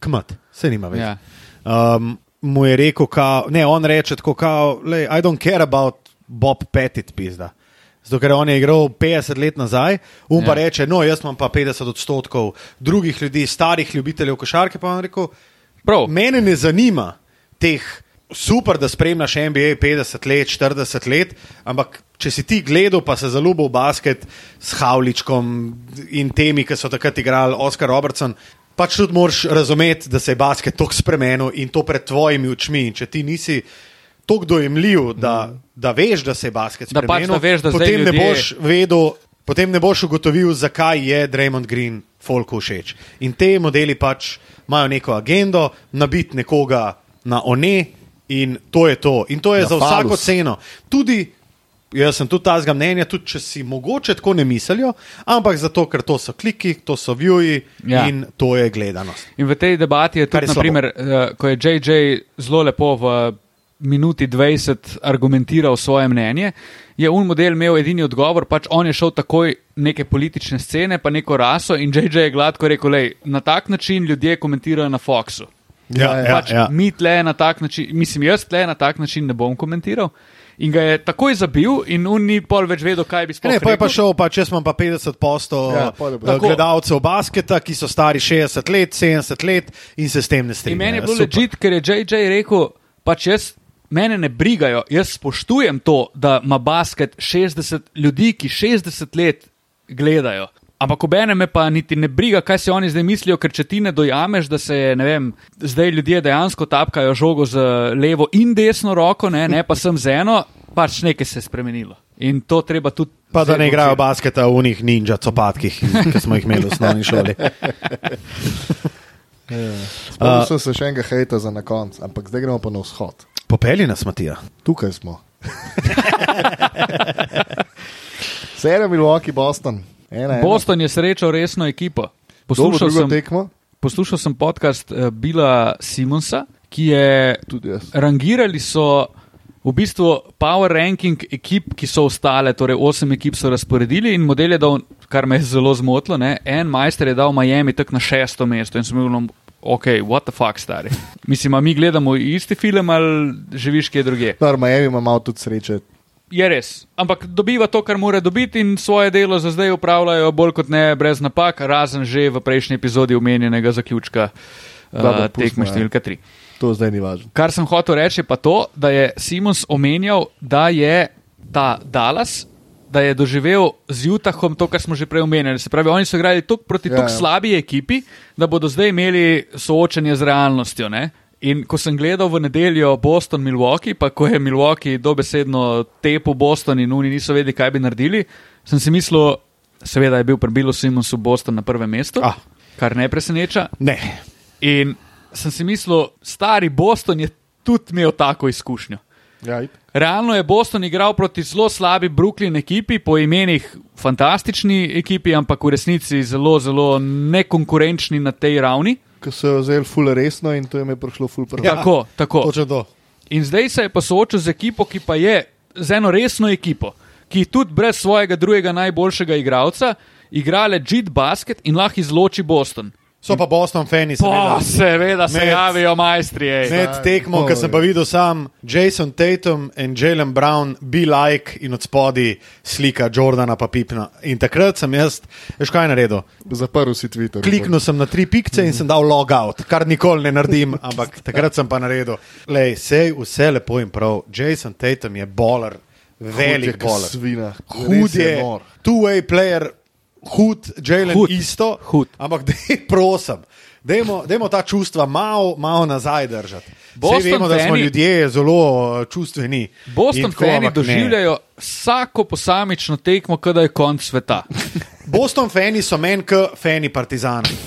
kmet, se nima več. Yeah. Ja. Um, mu je rekel, kao, ne, on reče tako, kao, lej, I don't care about Bob Pettit, pizda. Zato, ker on je igral 50 let nazaj, um pa ja. reče, no, jaz imam pa 50 odstotkov drugih ljudi, starih ljubiteljev košarke. Pa on rekel, Prav. mene ne zanima teh super, da spremljaš NBA 50 let, 40 let, ampak če si ti gledal, pa se zaljubil v basket s Havličkom in temi, ki so takrat igrali Oscar Robertson. Pač tudi moraš razumeti, da se je basket tako spremenil in to pred tvojimi očmi. In če ti nisi tako dojemljiv, da, mm. da veš, da se je basket spremenil, da pač veš, da potem, ne boš vedel, potem ne boš ugotovil, zakaj je Draymond Green folku všeč. In te modeli pač imajo neko agendo, nabiti nekoga na one, In to je to. In to je Na za falus. vsako ceno. Tudi, jaz sem tudi tazga mnenja, tudi če si mogoče tako ne mislijo, ampak zato, ker to so kliki, to so vjuji ja. in to je gledanost. In v tej debati je tudi, je naprimer, uh, ko je JJ zelo lepo v minuti 20 argumentiral svoje mnenje. Je un model imel edini odgovor, pač on je šel takoj neke politične scene, pa neko raso in JJ je gladko rekel, da na tak način ljudje komentirajo na Foxu. Ja, ja, pač ja. Mi tle na tak način, mislim, jaz tle na tak način ne bom komentiral. In ga je takoj zabil, in on ni pol več vedel, kaj bi sploh. Ne, pa je pa šel, pa če smo pa 50 postov ja, gledalcev basketa, ki so stari 60 let, 70 let in se s tem ne strinjajo. In meni je bilo ležit, ker je JJ rekel, pač jaz mene ne brigajo. Jaz spoštujem to, da ima basket 60 ljudi, ki 60 let gledajo. Ampak obene me pa niti ne briga, kaj si oni zdaj mislijo, ker če ti ne dojameš, da se ne vem, zdaj ljudje dejansko tapkajo žogo z levo in desno roko, ne, ne pa sem z eno, pač nekaj se je spremenilo. In to treba tudi. Pa da ne igrajo obzir. basketa v unih ninja copatkih, ki smo jih imeli v osnovni šoli. Spomnil sem se še enega hejta za na konec, ampak zdaj gremo pa na vzhod. Popeli nas, Matija. Tukaj smo. Serija Milwaukee, Boston. Ena, ena. Boston je srečal resno ekipo. Dobro, Poslušal drugo sem, tekmo. poslušal sem podcast uh, Bila Simonsa, ki je rangirali so v bistvu power ranking ekip, ki so ostale, torej osem ekip so razporedili in model je dal, kar me je zelo zmotilo, ne, en majster je dal Miami tak na šesto mesto in sem bil, ok, what the fuck, stari. Mislim, mi gledamo isti film ali živiš kje drugje. No, Miami ima malo tudi sreče. Je res, ampak dobiva to, kar mora dobiti in svoje delo za zdaj upravljajo bolj kot ne brez napak, razen že v prejšnji epizodi omenjenega zaključka Dobro, uh, tekme ja. številka 3. To zdaj ni važno. Kar sem hotel reči, pa to, da je Simons omenjal, da je ta Dallas. Da je doživel z Utahom to, kar smo že prej omenjali. Se pravi, oni so igrali tok proti Ja, tako ja. slabi ekipi, da bodo zdaj imeli soočanje z realnostjo. Ne? In ko sem gledal v nedeljo Boston, Milwaukee, pa ko je Milwaukee dobesedno tepu Boston in oni niso vedeli, kaj bi naredili, sem si mislil, seveda je bil pri Bilu Simonsu Boston na prvem mestu, Ah. kar ne preseneča. Ne. In sem si mislil, stari Boston je tudi imel tako izkušnjo. Ja. Realno je Boston igral proti zelo slabi Brooklyn ekipi, po imenih fantastični ekipi, ampak v resnici zelo, zelo nekonkurenčni na tej ravni. Ko so jo vzeli ful resno in to jim je prišlo ful prav. Ja. Tako, tako. Točno to. In zdaj se je pa soočil z ekipo, ki pa je z eno resno ekipo, ki tudi brez svojega drugega najboljšega igralca igra legit basket in lahko izloči Boston. So pa Boston fani, seveda. seveda se Med- javijo majstri. ej. Med tekmo, ki sem pa videl sam Jason Tatum in Jalen Brown, be like in od spodaj slika Jordana pa Pipna. In takrat sem jaz, veš kaj naredil? Zaprl si Twitter. Kliknil sem na tri pikce in sem dal logout, kar nikoli ne naredim, ampak takrat sem pa naredil. Lej, sej vse lepo in prav. Jason Tatum je boler, velik boler. Svina. Hud je je, nor. two-way player, hud, Jalen Hud. isto. Hud. Ampak dej, prosim, dajmo, dajmo ta čustva malo, malo nazaj držati. Boston Vsi vemo, da smo ljudje zelo uh, čustveni. Boston fani ne. doživljajo vsako posamično tekmo, kot da je konc sveta. Boston fani so meni kot fani partizana.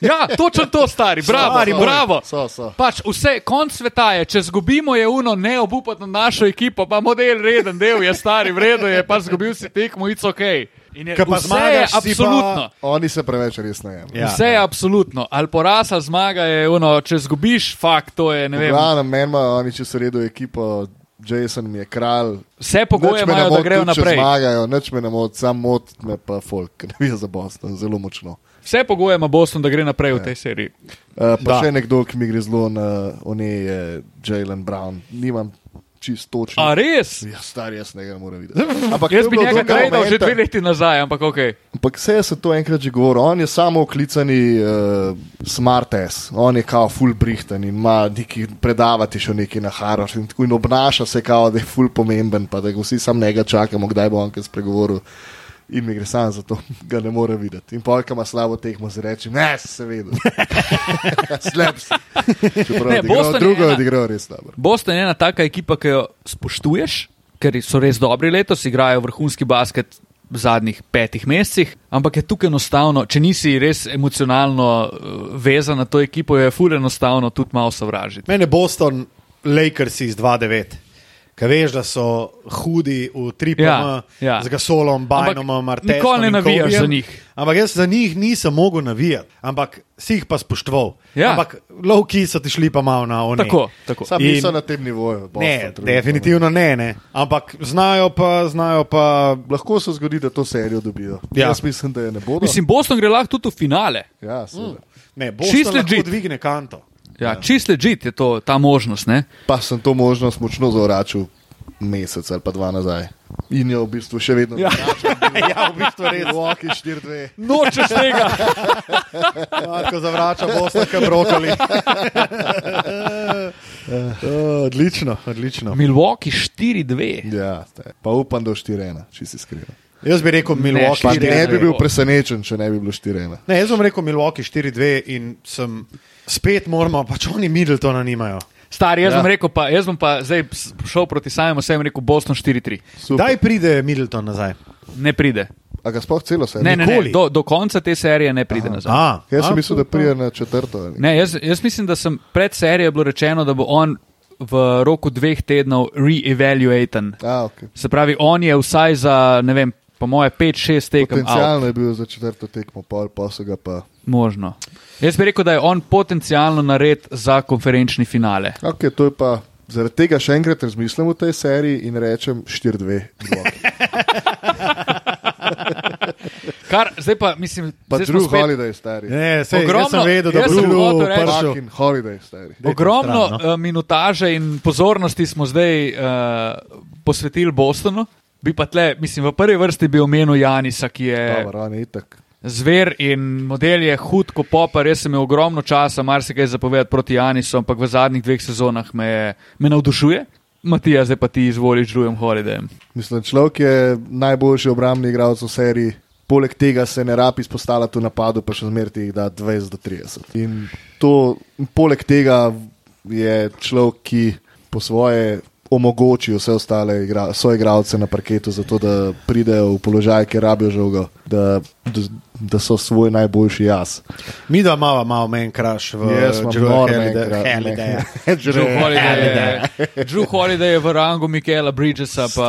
Ja, točno to, stari, bravo, Stari moj. bravo. So, so. Pač vse, konc sveta je, če zgubimo, je uno ne obupati na našo ekipo, pa model reden del je stari, vredno je, pa zgubil si tekmo, it's ok. In je, Ke pa zmagaš, si pa- absolutno. Oni se preveč resno jemljejo. Ja. Vse je absolutno, ali poraz ali zmaga je uno, če zgubiš, fakt, to je ne vem. Glavno, meni ima oni, če so redo ekipo, Jason mi je kralj. Vse pogoje ne imajo, da moti grejo naprej. Zmagajo, nič me ne moti, sam moti me pa folk, ker navijo za Boston, zelo močno. Vse pogoje ima Boston, da gre naprej v tej seriji. Uh, pa Da. še nekdo, ki mi gre zelo na one, je Jalen Brown. Nimam čist točno. A res? Ja, star, jaz ne ga moram videti. Ampak Jaz je bi njega dolga gledal že dve leti nazaj, ampak ok. Ampak vse se to enkrat že govori. On je samo oklicani uh, smart ass, on je kao full brihten in ima neki predavati še nekaj na Harvard in tako in obnaša se kao, da je full pomemben, pa da ga vsi sam njega čakamo, kdaj bo on kaj spregovoril. In mi gre sam za to, ga ne more videti. In polka ima slabo tekmo, se reče, ne, seveda. Slab si. Čeprav Ne, odigral, drugo je odigral res dobro. Boston je ena taka ekipa, ki jo spoštuješ, ker so res dobri letos, igrajo vrhunski basket v zadnjih petih mesecih, ampak je tukaj enostavno, če nisi res emocionalno uh, vezan na to ekipo, je fur enostavno tudi malo sovražiti. Mene Boston, Lakers iz 2-9. Kaj veš, da so hudi v 3PM, Ja, ja. z Gasolom, Bajnomom, Martinom. nikoli ne navijaš za njih. Ampak jaz za njih nisem mogel navijati, ampak si jih pa spoštoval. Ja. Ampak lovki so ti šli pa malo na oni. Tako, tako. Sam In- niso na tem nivoju. Boston, Ne, trenutno. definitivno ne, ne. Ampak znajo pa, znajo pa. Lahko se zgodi, da to serijo dobijo. Ja. Jaz mislim, da je ne bodo. Mislim, Boston gre lahko tudi v finale. ja, seveda. Ne, Čist Boston lahko dvigne kanto. Ja, čist ležit je to, ta možnost. Ne? Pa sem to možnost močno zavračal mesec ali pa dva nazaj. In jo v bistvu še vedno Ja. ja, v bistvu res. Milwaukee 4-2. Nočeš tega. Tako zavrača Boston, kot brokoli. Uh, odlično, odlično. Milwaukee 4-2. Ja, pa upam, da bo 4-1, če si iskren. Jaz bi rekel Milwaukee Pa štiri- ne bi 4-2. bil presenečen, če ne bi bilo 4-1. Ne, jaz bom rekel Milwaukee 4-2 in sem spet moramo, pač oni Middletona nimajo. Stari, jaz, Ja. bom rekel pa, jaz bom pa zdaj šel proti samemu sebi in rekel Boston 4-3. Super. Kdaj pride Middleton nazaj? Ne pride. A ga sploh celo se Ne, ne, ne, Nikoli. do, do konca te serije ne pride nazaj. A, Jaz sem mislil, da pride na četrto. Ne, jaz, jaz mislim, da sem pred serijo bilo rečeno, da bo on v roku dveh tednov re-evaluaten. Okay. Se pravi, on je vsaj za, ne vem, po moje 5-6 tekem out. Potencialno je bil za četrto tekmo, pol pa so ga pa. Možno. Jaz bi rekel, da je on potencialno nared za konferenčni finale. Okay, to je pa. Zaradi tega še enkrat razmislim v tej seriji in rečem 4-2. Kar, zdaj pa mislim, zdaj smo Drew spet- Holiday, stari. Ne, sej, Ogromno- vedel, da sem hotel reči- Holiday, stari. Ogromno stran, no. uh, minutaže in pozornosti smo zdaj uh, posvetili Bostonu. Bi pa tle, mislim, v prvi vrsti bi omenil Janisa, ki je Dobro, on je itak. zver in model je hud kot popar. Jaz sem imel ogromno časa, marsikaj zapovedati proti Janisu, ampak v zadnjih dveh sezonah me, je- me navdušuje. Matija, zdaj pa ti izvoliš drugim holidayem. Mislim, človek je najboljši obrambni igralec v seriji. Poleg tega se ne rabi izpostavljati v napadu, pa še zmerti jih da 20 do 30. In to, poleg tega je človek, ki po svoje omogoči vse ostale igra, soigralce na parketu, zato da pridejo v položaj, kjer rabijo žogo, da, da, da so svoj najboljši jaz. Mi dva imamo malo menj kraš v Drew Holiday, je- v rangu Mikela Bridgesa, pa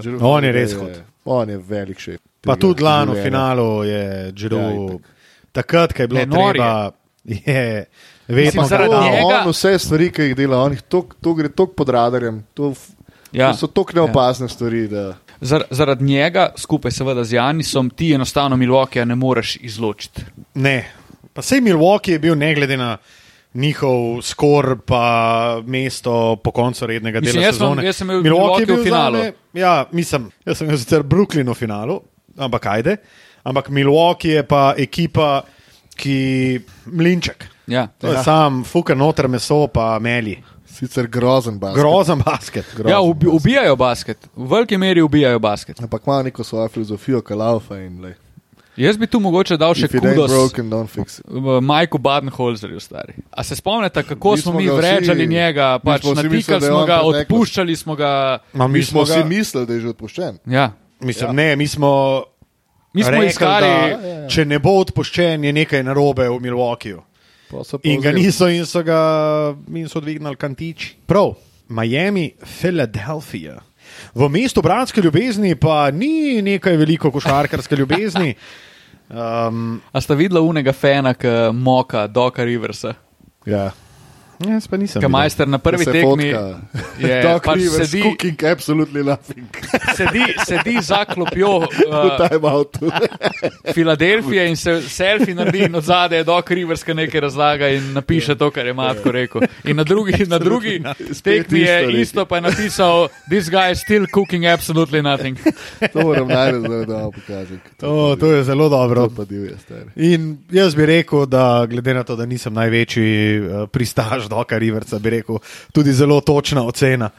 Stari, On je res hud. On je velik še. Pa tudi lani v finalu je Ja, Drew, itak. takrat, ko je bilo treba, je Mislim, vedno zaradi njega- On vse stvari, ki jih dela, on jih tok, to gre tako pod radarjem. To, Ja. ja. to so tako neopazne ja. stvari. Da, Zar, zaradi njega, skupaj seveda z Janisom, ti enostavno Milwaukee ne moreš izločiti. Ne, pa sej Milwaukee je bil ne glede na njihov skor, pa mesto po koncu rednega Mislim, dela jaz sem- sezone. jaz sem imel Milwaukee Milwaukee v finalu. zame- Ja, mislim, jaz sem ga sicer Brooklyn v finalu, ampak ajde. Ampak Milwaukee je pa ekipa, ki mlinček. Ja. Je Ja. sam fuka noter meso, pa meli. sicer grozen basket. Grozen basket. Grozen Ja, ubi, basket. ubijajo basket, v veliki meri ubijajo basket. Ampak ima neko svojo filozofijo, ki laufa in le. Jaz bi tu mogoče dal še If it ain't kudos broken, don't fix it. v Majku Badenholzerju, stari. A se spomnite, kako Mi smo smo mi ga vsi- njega, mi pač natikali je smo ga, odpuščali smo ga. Ma, Mi smo ga- si mislili, da je že odpuščen. Ja. Mislim, ja. ne, mi smo. Mi smo rekli, iskali, da, Ja, ja. če ne bo odpuščen, je nekaj narobe v Milwaukeeju. In ga niso, in so ga in so dvignili kantiči. Prav, Miami, Philadelphia. V mestu bratske ljubezni pa ni nekaj veliko košarkarske ljubezni. Um, a sta videla unega fena, ki moka Doka Riversa. Ja. Jaz pa nisem. Ki videl. majster na prvi tekmi je Doc pač Rivers, sedi, cooking absolutely nothing. sedi, sedi za klopjo uh. Filadelfije in se selfie naredi in od zadaj je Doc Rivers, ki nekaj razlaga in napiše to, kar je Matko rekel. In na drugi, na drugi tekmi je isto pa je napisal: This guy is still cooking absolutely nothing. to moram najti, da da pokažem. To, to je zelo dobro. In jaz bi rekel, da glede na to, da nisem največji uh, pristaš Doka Riversa, bi rekel tudi zelo točna ocena.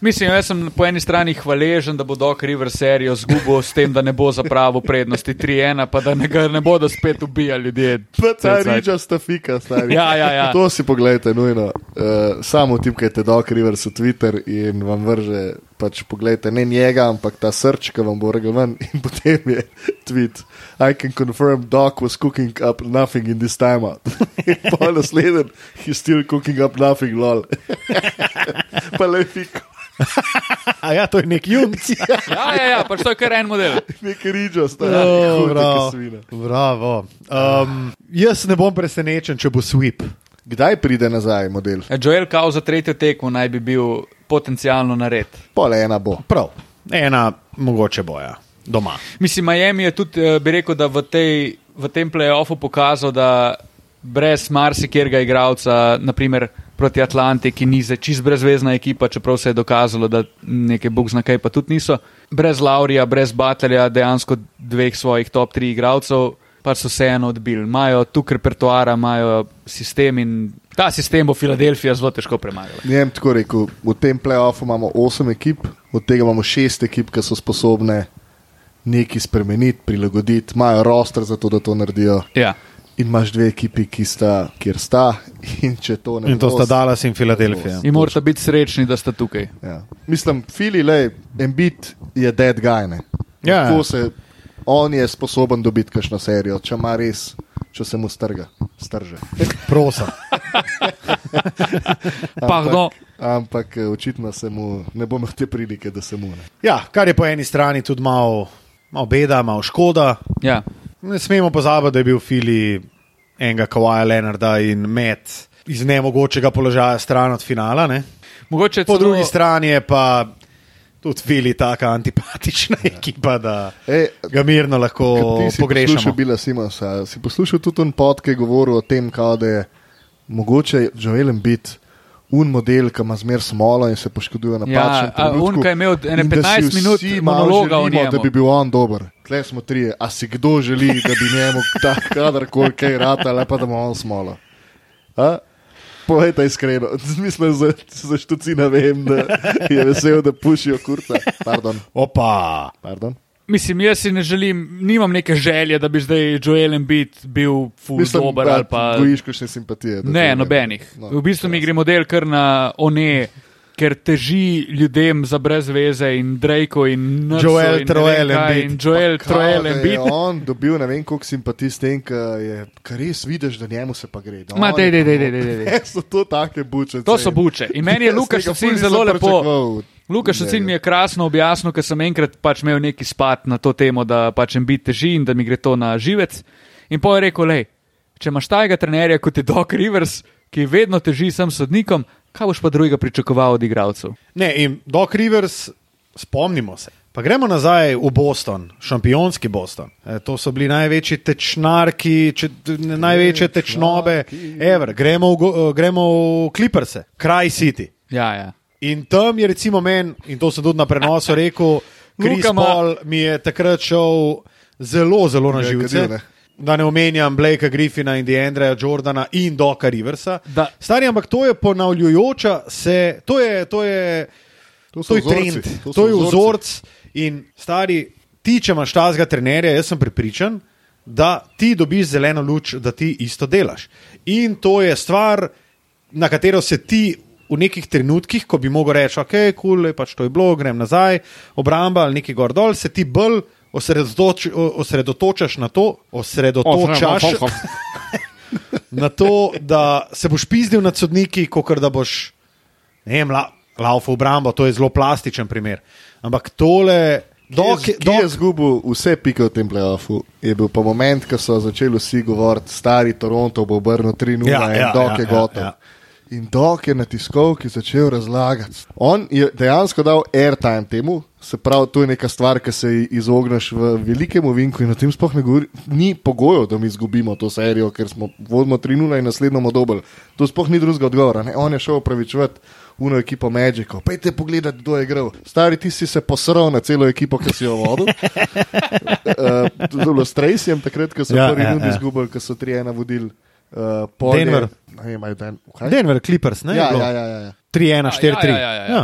Mislim, jaz sem po eni strani hvaležen, da bo Doc Rivers serijo zgubil s tem, da ne bo zapravil prednosti 3-1, pa da ne, ga ne bodo spet ubijali ljudje. Ta Cel cajt. ričasta fika, stari. Ja, ja, ja. To si pogledajte, nujno. Uh, samo tipkajte Doc Rivers v Twitter in vam vrže, pač pogledajte ne njega, ampak ta srč, ki vam bo vrgel ven in potem je tweet. I can confirm Doc was cooking up nothing in this time out. pa naslednji, he's still cooking up nothing, lol. pa le fiko, A ja, to je nek junc. Ja, ja, ja, pač to je kar en model. nek ričasta. Oh, huda bravo. kasvina. bravo. Um, jaz ne bom presenečen, če bo sweep. Kdaj pride nazaj model? Joel Kao za tretjo tekmo naj bi bil potencialno nared. Pol ena bo. Prav, ena mogoče boja doma. Mislim, Miami je tudi, eh, bi rekel, da v, tej, v tem playoffu pokazal, da brez marsikjerga igralca, naprimer proti Atlanti, ki ni zdaj čist brezvezna ekipa, čeprav se je dokazalo, da nekaj bog zna kaj pa tudi niso. Brez Laurija, brez Butlerja, dejansko dveh svojih top tri igralcev, pa so vseeno odbili. Imajo tukaj repertoara, imajo sistem in ta sistem bo Filadelfija zelo težko premagala. Ne vem, tako rekel, v tem playoffu imamo 8 ekip, od tega imamo 6 ekip, ki so sposobne nekaj spremeniti, prilagoditi, imajo roster za to, da to naredijo. Ja. In imaš dve ekipi, ki sta, kjer sta. In, če to In to sta Dallas in Filadelfija. In morate biti srečni, da ste tukaj. Ja. Mislim, Fili, le, Embiid je dead guy. Ne? Ja. Lahko se, on je sposoben dobiti kakšno serijo, če ima res, če se mu strga, strže. Prosa. Pardon. Ampak eh, očitno se mu ne bo imel te prilike, da se mu ne. Ja, kar je po eni strani tudi malo mal beda, malo škoda. Ja. Ne smemo pozabiti, da je bil Fili enega Kawaja Leonarda in med iz nemogočega položaja stran od finala. Ne? Mogoče Po celo- drugi strani je pa tudi Fili tako antipatična ekipa, da Ej, ga mirno lahko pogrešamo. poslušal Bila Simonsa, si poslušal tudi on pod, ki je govoril o tem, da je mogoče Joel biti un model, ki ima zmer smolo in se poškoduje na Ja, pačnem a trenutku. un, ki je imel ene in da si 15 minut monologa o želimo, njemu. Da bi bil on dober. Tle smo trije. A si kdo želi, da bi njemu ta kadarkoli kaj rata, ali pa da ima on smolo? A? Povejte iskreno, mislim, za, za štucina vem, da je vesel, da pušijo kurca. Pardon, Opa! pardon. Mislim, jaz si ne želim, nimam neke želje, da bi zdaj Joel Embiid bil da ali pa. gojiš kakšne simpatije. da Ne, nobenih. No, V bistvu mi gre model kar na one, ker teži ljudem za brez veze in Drake in Nursu Joel ne Troel Embiid. Joel Troel Embiid. On dobil ne vem koliko simpatij s tem, ker res vidiš, da njemu se pa gre. da Ma, dej, dej, dej, dej, dej. Ne, So to take buče. To so buče. In meni je Lukaš Šucin zelo lepo. Lukaš Šucin mi je krasno objasnil, ker sem enkrat pač imel neki spad na to temo, da pač Embiid teži in da mi gre to na živec. In pa je rekel, lej, če imaš tajega trenerja kot je Doc Rivers, ki vedno teži sem sodnikom, kaj boš pa drugega pričakoval od igralcev? Ne, in Doc Rivers, spomnimo se. Pa gremo nazaj v Boston, šampionski Boston. E, to so bili največji tečnarki, če, ne, največje tečnobe, ever. Gremo v, eh, gremo v Clippers, kraj City. Ja, ja. In tam je recimo meni, in to sem tudi na prenosu rekel, ma- Paul mi je takrat šel zelo, zelo na Je živce. Da ne omenjam Blakea Griffina in Deandreja Jordana in Doka Riversa. Da- Stari, ampak to je ponavljajoča se, to je, to je, To so to je vzorci, trend, to to je vzorc. In stari, ti, če imaš tazga trenerja, jaz sem prepričan, da ti dobiš zeleno luč, da ti isto delaš. In to je stvar, na katero se ti v nekih trenutkih, ko bi mogel reči, ok, kul, cool, pač to je bilo, grem nazaj, obramba ali neki gor dol, se ti bolj osredotoč, osredotočaš na to, osredotočaš na to, da se boš pizdil nad sodniki, kot da boš, ne vem, la, laufal obrambo, to je zelo plastičen primer. Ampak tole, dok, Ki je, ki je zgubil vse pike v tem playoffu, je bil pa moment, ko so začeli vsi govoriti, stari Toronto bo obrnil 3-0 Ja, in ja, dok ja, je ja, gotov. ja. In dok je na tiskovki začel razlagati. On je dejansko dal airtime temu, se pravi, to je neka stvar, ki se izogneš v velikem ovinku in o tem sploh ne govori. Ni pogojev, da mi izgubimo to serijo, ker smo vodimo 3-0 in naslednjo bomo dobili. To sploh ni drugega odgovora. Ne? On je šel opravičevati. Uno ekipo Magicov, pejte pogledat, kdo je igral. Stari, ti si se posral na celo ekipo, ki si jo vodil. uh, bilo s Tracyjem, takrat, ko so Ja, prvi ja, ja, ja. izgubili, ko so tri ena vodili. Uh, pol je- Denver. Ne, Den? Denver, Clippers, ne? Ja, ja, ja, ja, ja. 3-1, 4-3. Ja, ja, ja, ja.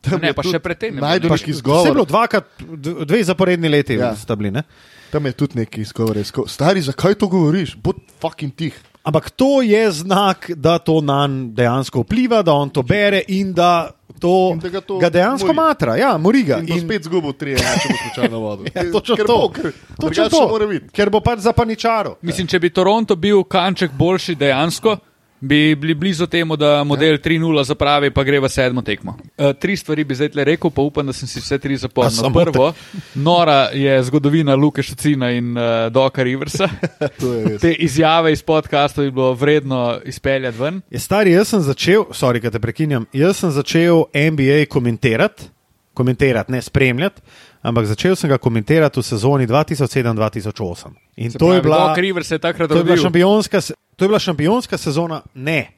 Tam Ne, je pa še pred tem bilo, bilo izgovor. dvakrat, d- dve zaporedni leti Ja. ja. sta bili. Ne? Tam je tudi neki izgovor. Stari, zakaj to govoriš? Bod fucking tih. Ampak to je znak, da to na njega dejansko vpliva, da on to bere in da, to, In da ga to ga dejansko mori. matra. Ja, mori ga. In bo spet zgubil tri, ena, če bo slučajno vodil. Ja, točno Ker to. bo, ker- Točno to. biti. Ker bo pač zapaničaro. Mislim, če bi Toronto bil kanček boljši dejansko, bi bili blizu temu, da model 3-0 zapravi, pa gre v sedmo tekmo. Uh, tri stvari bi zdaj tle rekel, pa upam, da sem si vse tri zapomnil. samo Prvo, nora je zgodovina Luke Šucina in uh, Doka Riversa. Te izjave iz podcasta bi bilo vredno izpeljati ven. Je stari, jaz sem začel, sorry, da te prekinjam, jaz sem začel NBA komentirati, komentirati, ne spremljati, ampak začel sem ga komentirati v sezoni 2007-2008. In Se to je pravi, bila. Doc Rivers je To je bila se- to je bila šampionska sezona, ne.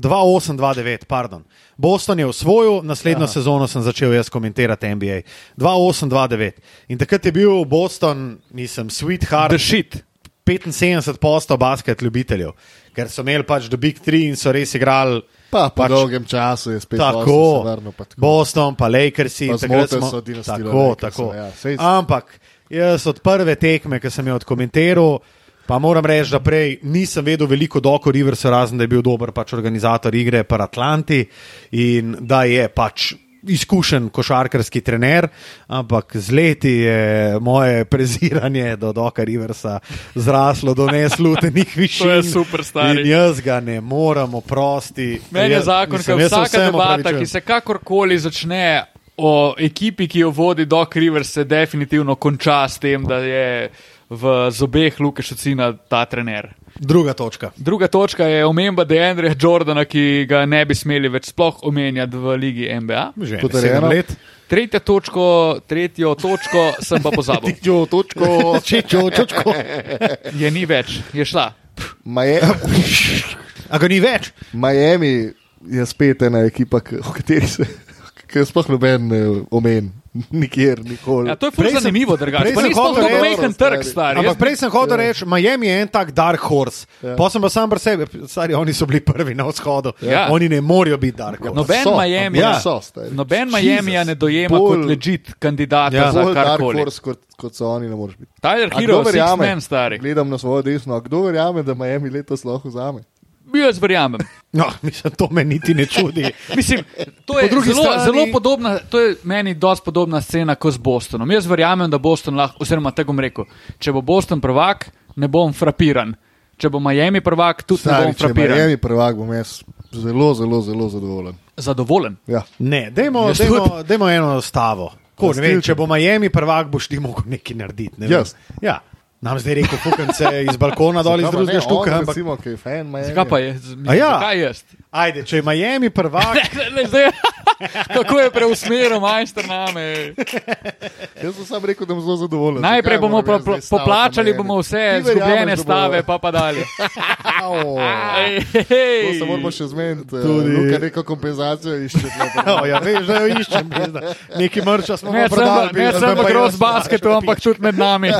2-8-2-9, pardon. Boston je osvojil, naslednjo Aha. sezono sem začel jaz komentirati NBA. 2-8-2-9. In takrat je bil Boston, nisem, sweetheart, The shit. 75 postov basket ljubiteljev, ker so imeli pač do Big Three in so res igrali. Pa po Pač- pač, dolgem času je spet Tako, vrnil, pa tako. Boston, pa Lakersi. Pa takrat zmotil smo- so dinastijo Tako, Lakersov, tako. ja, sej- Ampak jaz od prve tekme, ki sem jo odkomentiral, pa moram reči, da prej nisem vedel veliko doko Riversa, razen da je bil dober pač organizator igre par Atlanti in da je pač. Izkušen košarkarski trener, ampak z leti je moje preziranje do Doka Riversa zraslo do neslutenih višin. To je super, stari. In jaz ga ne morem oprosti. Meni je zakon, se vsaka debata, ki se kakorkoli začne o ekipi, ki jo vodi Doc Rivers, se definitivno konča s tem, da je v zobeh Luke Šucina ta trener. Druga točka. Druga točka je omemba Deandreja Jordana, ki ga ne bi smeli več sploh omenjati v ligi NBA. Že ene Potrjeno. sedem let. Tretjo točko, tretjo točko sem pa pozabil. Tičo, točko, Čičo, čočko. Je ni več, je šla. Maje, A ga ni več? Miami je spet ena ekipa, o kateri se ki je sploh noben ne omen, nikjer, nikoli. Ja, to je sem- zanimivo, drugače. prej sem hotel reči- majhen trg, stari. Ampak Jaz- prej sem hotel reči, Miami je en tak dark horse. Ja. Pa sem pa sam pri sebi, stari, oni so bili prvi na vzhodu. Ja. Oni ne morajo biti dark horse. Noben So, Miami, ja. so, stari. noben Miami ne dojema Bolj- kot legit kandidata Ja. za Bolj Dark karkoli. Horse, kot, kot so oni, ne moreš biti. Tyler Hero, kdo Six verjame? Men, stari. Gledam na svojo desno, kdo verjame, da Miami letos lahko vzame? Jaz verjamem. No, mislim, to me niti ne čudi. Mislim, to je Po zelo, strani- zelo podobna, to je meni dosti podobna scena kot z Bostonom. Jaz verjamem, da Boston lahko, oziroma tako bom rekel, če bo Boston prvak, ne bom frapiran. Če bo Miami prvak, tudi ne Stari, bom če frapiran. Miami prvak, bom jaz zelo, zelo, zelo zadovoljen. Zadovoljen. Ja. Ne, dajmo, Jaz dajmo, dajmo eno stavo. Ko, ne vem, če bo Miami prvak, boš ti mogel nekaj narediti. Ne vem. Jaz. Ja. Nam zdaj rekel, fukance iz balkona dol iz Zakaj pa drugega ne? štuka. On, Ampak, Recimo, ki je fan Miami. Zakaj pa je? z- A ja. Zakaj jaz? ajde, če je Miami prvak, Ne, ne, zdaj, kako je preusmeril majster name? Jaz sem sam rekel, da bom zelo zadovoljen. Najprej Zakaj bomo po, poplačali bomo vse izgubljene stave, pa pa dalje. To se moramo še zmeniti. Tudi- Tudi Luka neko kompenzacijo išče. oh, ja, veš, da jo iščem. Neki mrča smo Ne prodali. samo- ne samo jaz basketu, ampak tudi med nami.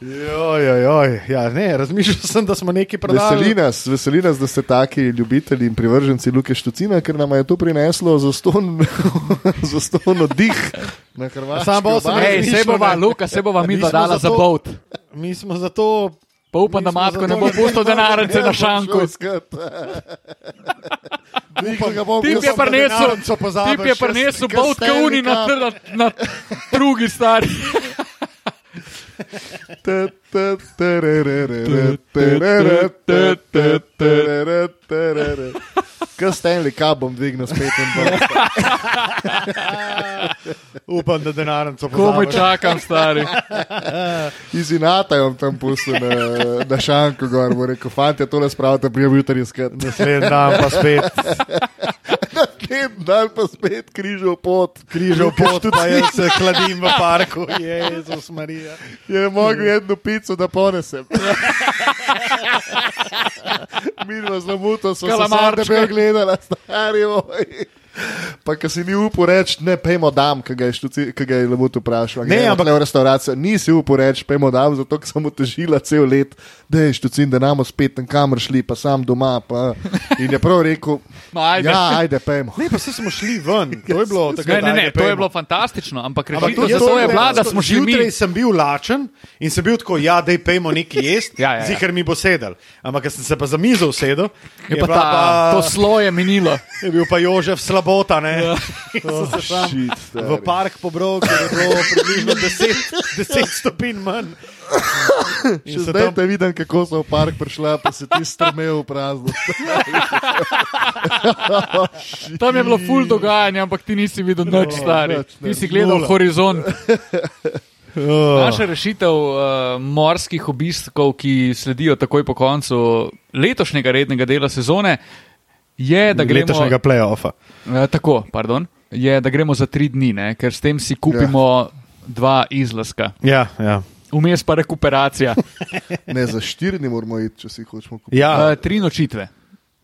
Joj, joj, joj. Ja, ne, razmišljal sem, da smo neki prodali. Veseli nas, veseli nas, da ste taki ljubitelji in privrženci Luke Štucina, ker nam je to prineslo zaston, zaston oddih na Hrvaškem. Sam bolj sem Ej, se bova, Luka, se bova mi Mi dva smo dala za boat. Mi smo zato. Pa upam, da matko ne bo pustil denarnice na šanku. Tip je prinesel, tip je prinesel boat kauni na, na, na drugi stari. Kaj Stanley Cup bom dvignil spet in bom. Upam, da denarnico Komaj pozabiš. čakam, stari. Iz Inata je tam pustil na, na šanku gor, bo rekel, fanti, tole spravite, prijem jutri iskat. Naslednji dan pa spet Naslednji dan pa spet križal pot. križal pot, pa jaz se hladim v parku. Jezus Marija. Je mogel jedno pico, da ponesem. Mi zelo muto, smo se Kalamarčke. sami gledali, stari moj. Pa, ki si ni upal reči, ne, pejmo dam, ki ga je, štuci, ga je Lemut vprašal. Ne, Ne, ampak ampak- v restavracijo nisi upal reči, pejmo dam, zato ker sem otežila cel let, da je štucin, da nam spet tam kamor šli, pa sam doma. Pa. In je prav rekel, No, ajde. ja, ajde, pejmo. Ne, pa se smo šli ven. To je bilo Ne, takrat. ne, ne, ajde, to je bilo fantastično, ampak rešitev za to je bil bila, da smo šli mi. Zjutraj sem bil lačen in sem bil tako, ja, da je pejmo nekaj jesti, Ja, ja, ja. zihar mi bo sedel. Ampak, sem se pa za mizo usedel, Je pa bila ta, to sloje minilo. je bil pa Jožef slabota, ne. Ja. Oh, shit, v park pobral, ker je bilo približno 10, 10 stopinj manj. In Še zdaj tam- te vidim, kako so v park prišla, pa se ti strmel v prazno. Tam je bilo full dogajanja, ampak ti nisi videl nič, stari. ne. Ti si gledal Nula. horizont. Oh. Naša rešitev uh, morskih obiskov, ki sledijo takoj po koncu letošnjega rednega dela sezone, je, da gremo, letošnjega playoffa. uh, tako, pardon, je, da gremo za tri dni, ne? ker s tem si kupimo ja. dva izlaska. Ja, ja. Vmes pa rekuperacija. Ne, za štiri dni moramo iti, če si hočemo kupiti. ja. Uh, tri nočitve.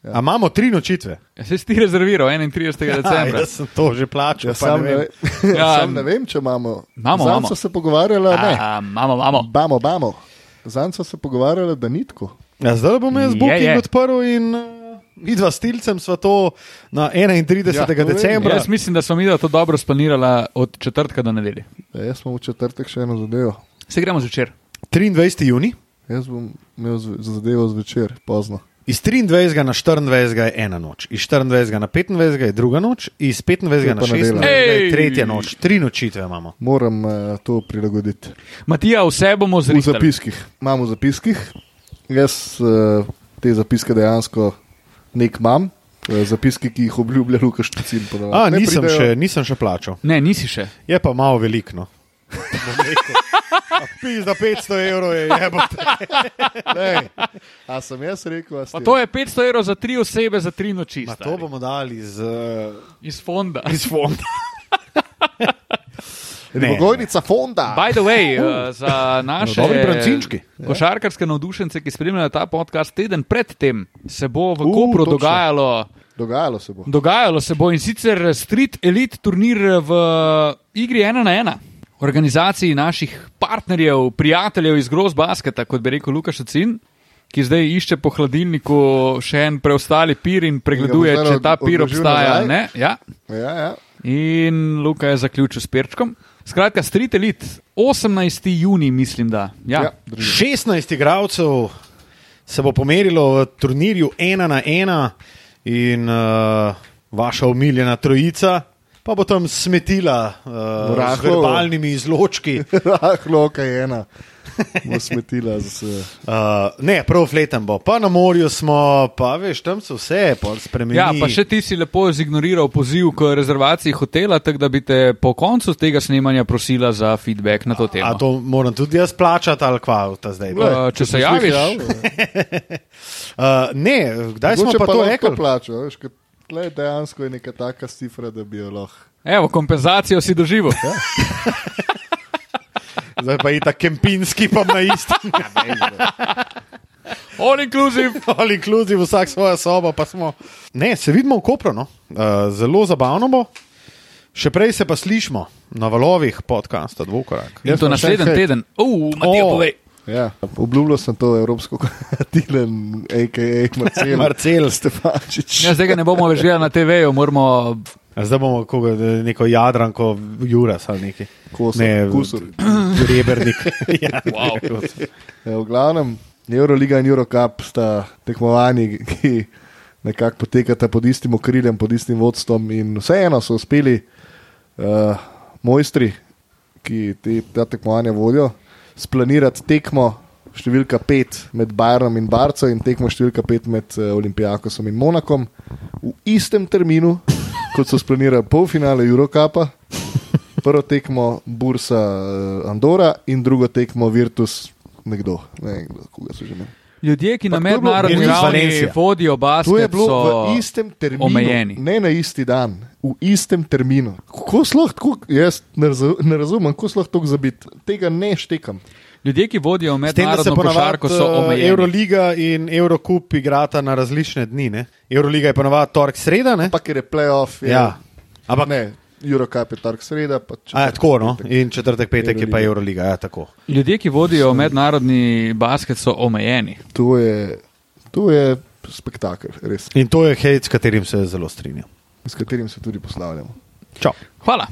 A imamo tri nočitve? Ja, Se si rezerviral 31. decembra. jaz sem to že plačal. Ja, pa sam, ne ne vem. vem, Ja, sam ne vem, če imamo. imamo, Sam imamo. so se pogovarjali, ne. A, Imamo, imamo. Bamo, bamo. Zanj smo se pogovarjali, da ni tako. Ja, zdaj bom jaz Je, Booking je. odprl in uh, vidva stilcem sva to na 31. Ja, Ja, decembra. Jaz mislim, da smo mi to dobro splanirali od četrtka do nedelje. Ja, jaz smo v četrtek še eno zadevo. Se gremo zvečer. 23. juni. Jaz bom imel zadevo zvečer, pozno. Iz 23. na 24. je ena noč, iz 24. na 25. je druga noč, iz 25. na pa nedelja. 26. je tretja noč, tri nočitve imamo. Moram uh, to prilagoditi. Matija, vse bomo V zrihtali. zapiskih. Imam v zapiskih. Jaz uh, te zapiske dejansko nek imam. Eh, Zapiski, ki jih obljublja Lukaš Tucin. A, nisem, še, nisem še plačal. Ne, nisi še. Je pa malo veliko. No. Pis za 500 evrov je jebote. Ne, a sem jaz rekel, Pa to je 500 evrov za tri osebe, za tri noči. Ma, to bomo dali iz, uh, Iz fonda. iz fonda. Ne. Ribogojnica fonda. By the way, uh, za naše No, košarkarske navdušence, ki spremljajo ta podcast, teden predtem se bo v U, Kopru točno. dogajalo, Dogajalo se bo. dogajalo se bo in sicer Street Elite turnir v igri 1 na 1. Organizaciji naših partnerjev, prijateljev iz Gross Basketa, kot bi rekel Lukaš Cin, ki zdaj išče po hladilniku še en preostali pir in pregleduje, če ta pir obstaja ali ne. Ja. Ja, ja. In Luka je zaključil s perčkom. Skratka, Street Elite, 18. juni, mislim, da. Ja. ja drži. 16 igralcev se bo pomerilo v turnirju ena na ena, in uh, vaša omiljena trojica pa bo tam smetila uh, z Rahlo. verbalnimi izločki. Rahlo, kaj je ena. Bo smetila za vse. Uh, ne, prav fletem bo. Pa na morju smo, pa veš, tam se vse spremeni. ja, pa še ti si lepo zignoriral poziv k rezervaciji hotela, tako da bi te po koncu tega snemanja prosila za feedback na to temo. A to moram tudi jaz plačati ali kva ta zdaj? Uh, če se javiš. Uh, ne, kdaj smo Mogoče pa, pa to rekli? plačal, veš, tle dejansko je neka taka cifra, da bi jo lahko. Evo, kompenzacijo si doživel. Ja. Zdaj pa je ta kempinski, pa na isti. All inclusive. All inclusive, vsak svoja soba, pa smo. Ne, se vidimo v Kopru, no. uh, zelo zabavno bo. Še prej se pa slišmo na valovih podcasta, dvokorak. Jaz to naslednji teden. Uh, Matija, O. povej. Ja, obljubljal sem to evropsko katilen, a.k.a. Marcel, Marcel. Stefančič. Ja, zdaj ga ne bomo več gledali na TV-ju, moramo. A Zdaj bomo koga, neko jadranko, Juras ali neki. Kosor, Ne, kusur. Rebernik. ja, Wow. Ja, v glavnem, Euroliga in Eurocup sta tekmovani, ki nekako potekata pod istim okriljem, pod istim vodstvom. In vseeno so uspeli uh, mojstri, ki te, ta tekmovanja vodijo, splanirati tekmo številka 5 med Bayernom in Barco in tekmo številka 5 med uh, Olimpijakosom in Monakom v istem terminu, kot so splanirali polfinale Eurocupa. Prvo tekmo Bursa uh, Andora in drugo tekmo Virtus nekdo, ne vem, koga so že imeli. Ljudje, ki na Pa bilo mednarodni ravni vodijo To je basket, bilo so v istem terminu, omejeni. ne na isti dan, v istem terminu. Kako sploh tako, jaz ne, razu, ne razumem, kako sploh tako zabiti. Tega ne štekam. Ljudje, ki vodijo mednarodno košarko, so uh, omejeni. Euroliga in Eurocup igrata na različne dni. Ne? Euroliga je ponavadi torek sreda, ne? Pa ker je playoff, je, Ja. Ampak ne, Eurocup je torek sreda. Pa A, ja, tako, no? In četrtek, petek je pa Euroliga. Euroliga. Ja, tako. Ljudje, ki vodijo mednarodni basket, so omejeni. To je, to je spektakel, res, In to je hejt, s katerim se zelo strinjam. s katerim se tudi poslavljamo. Čau. Hvala.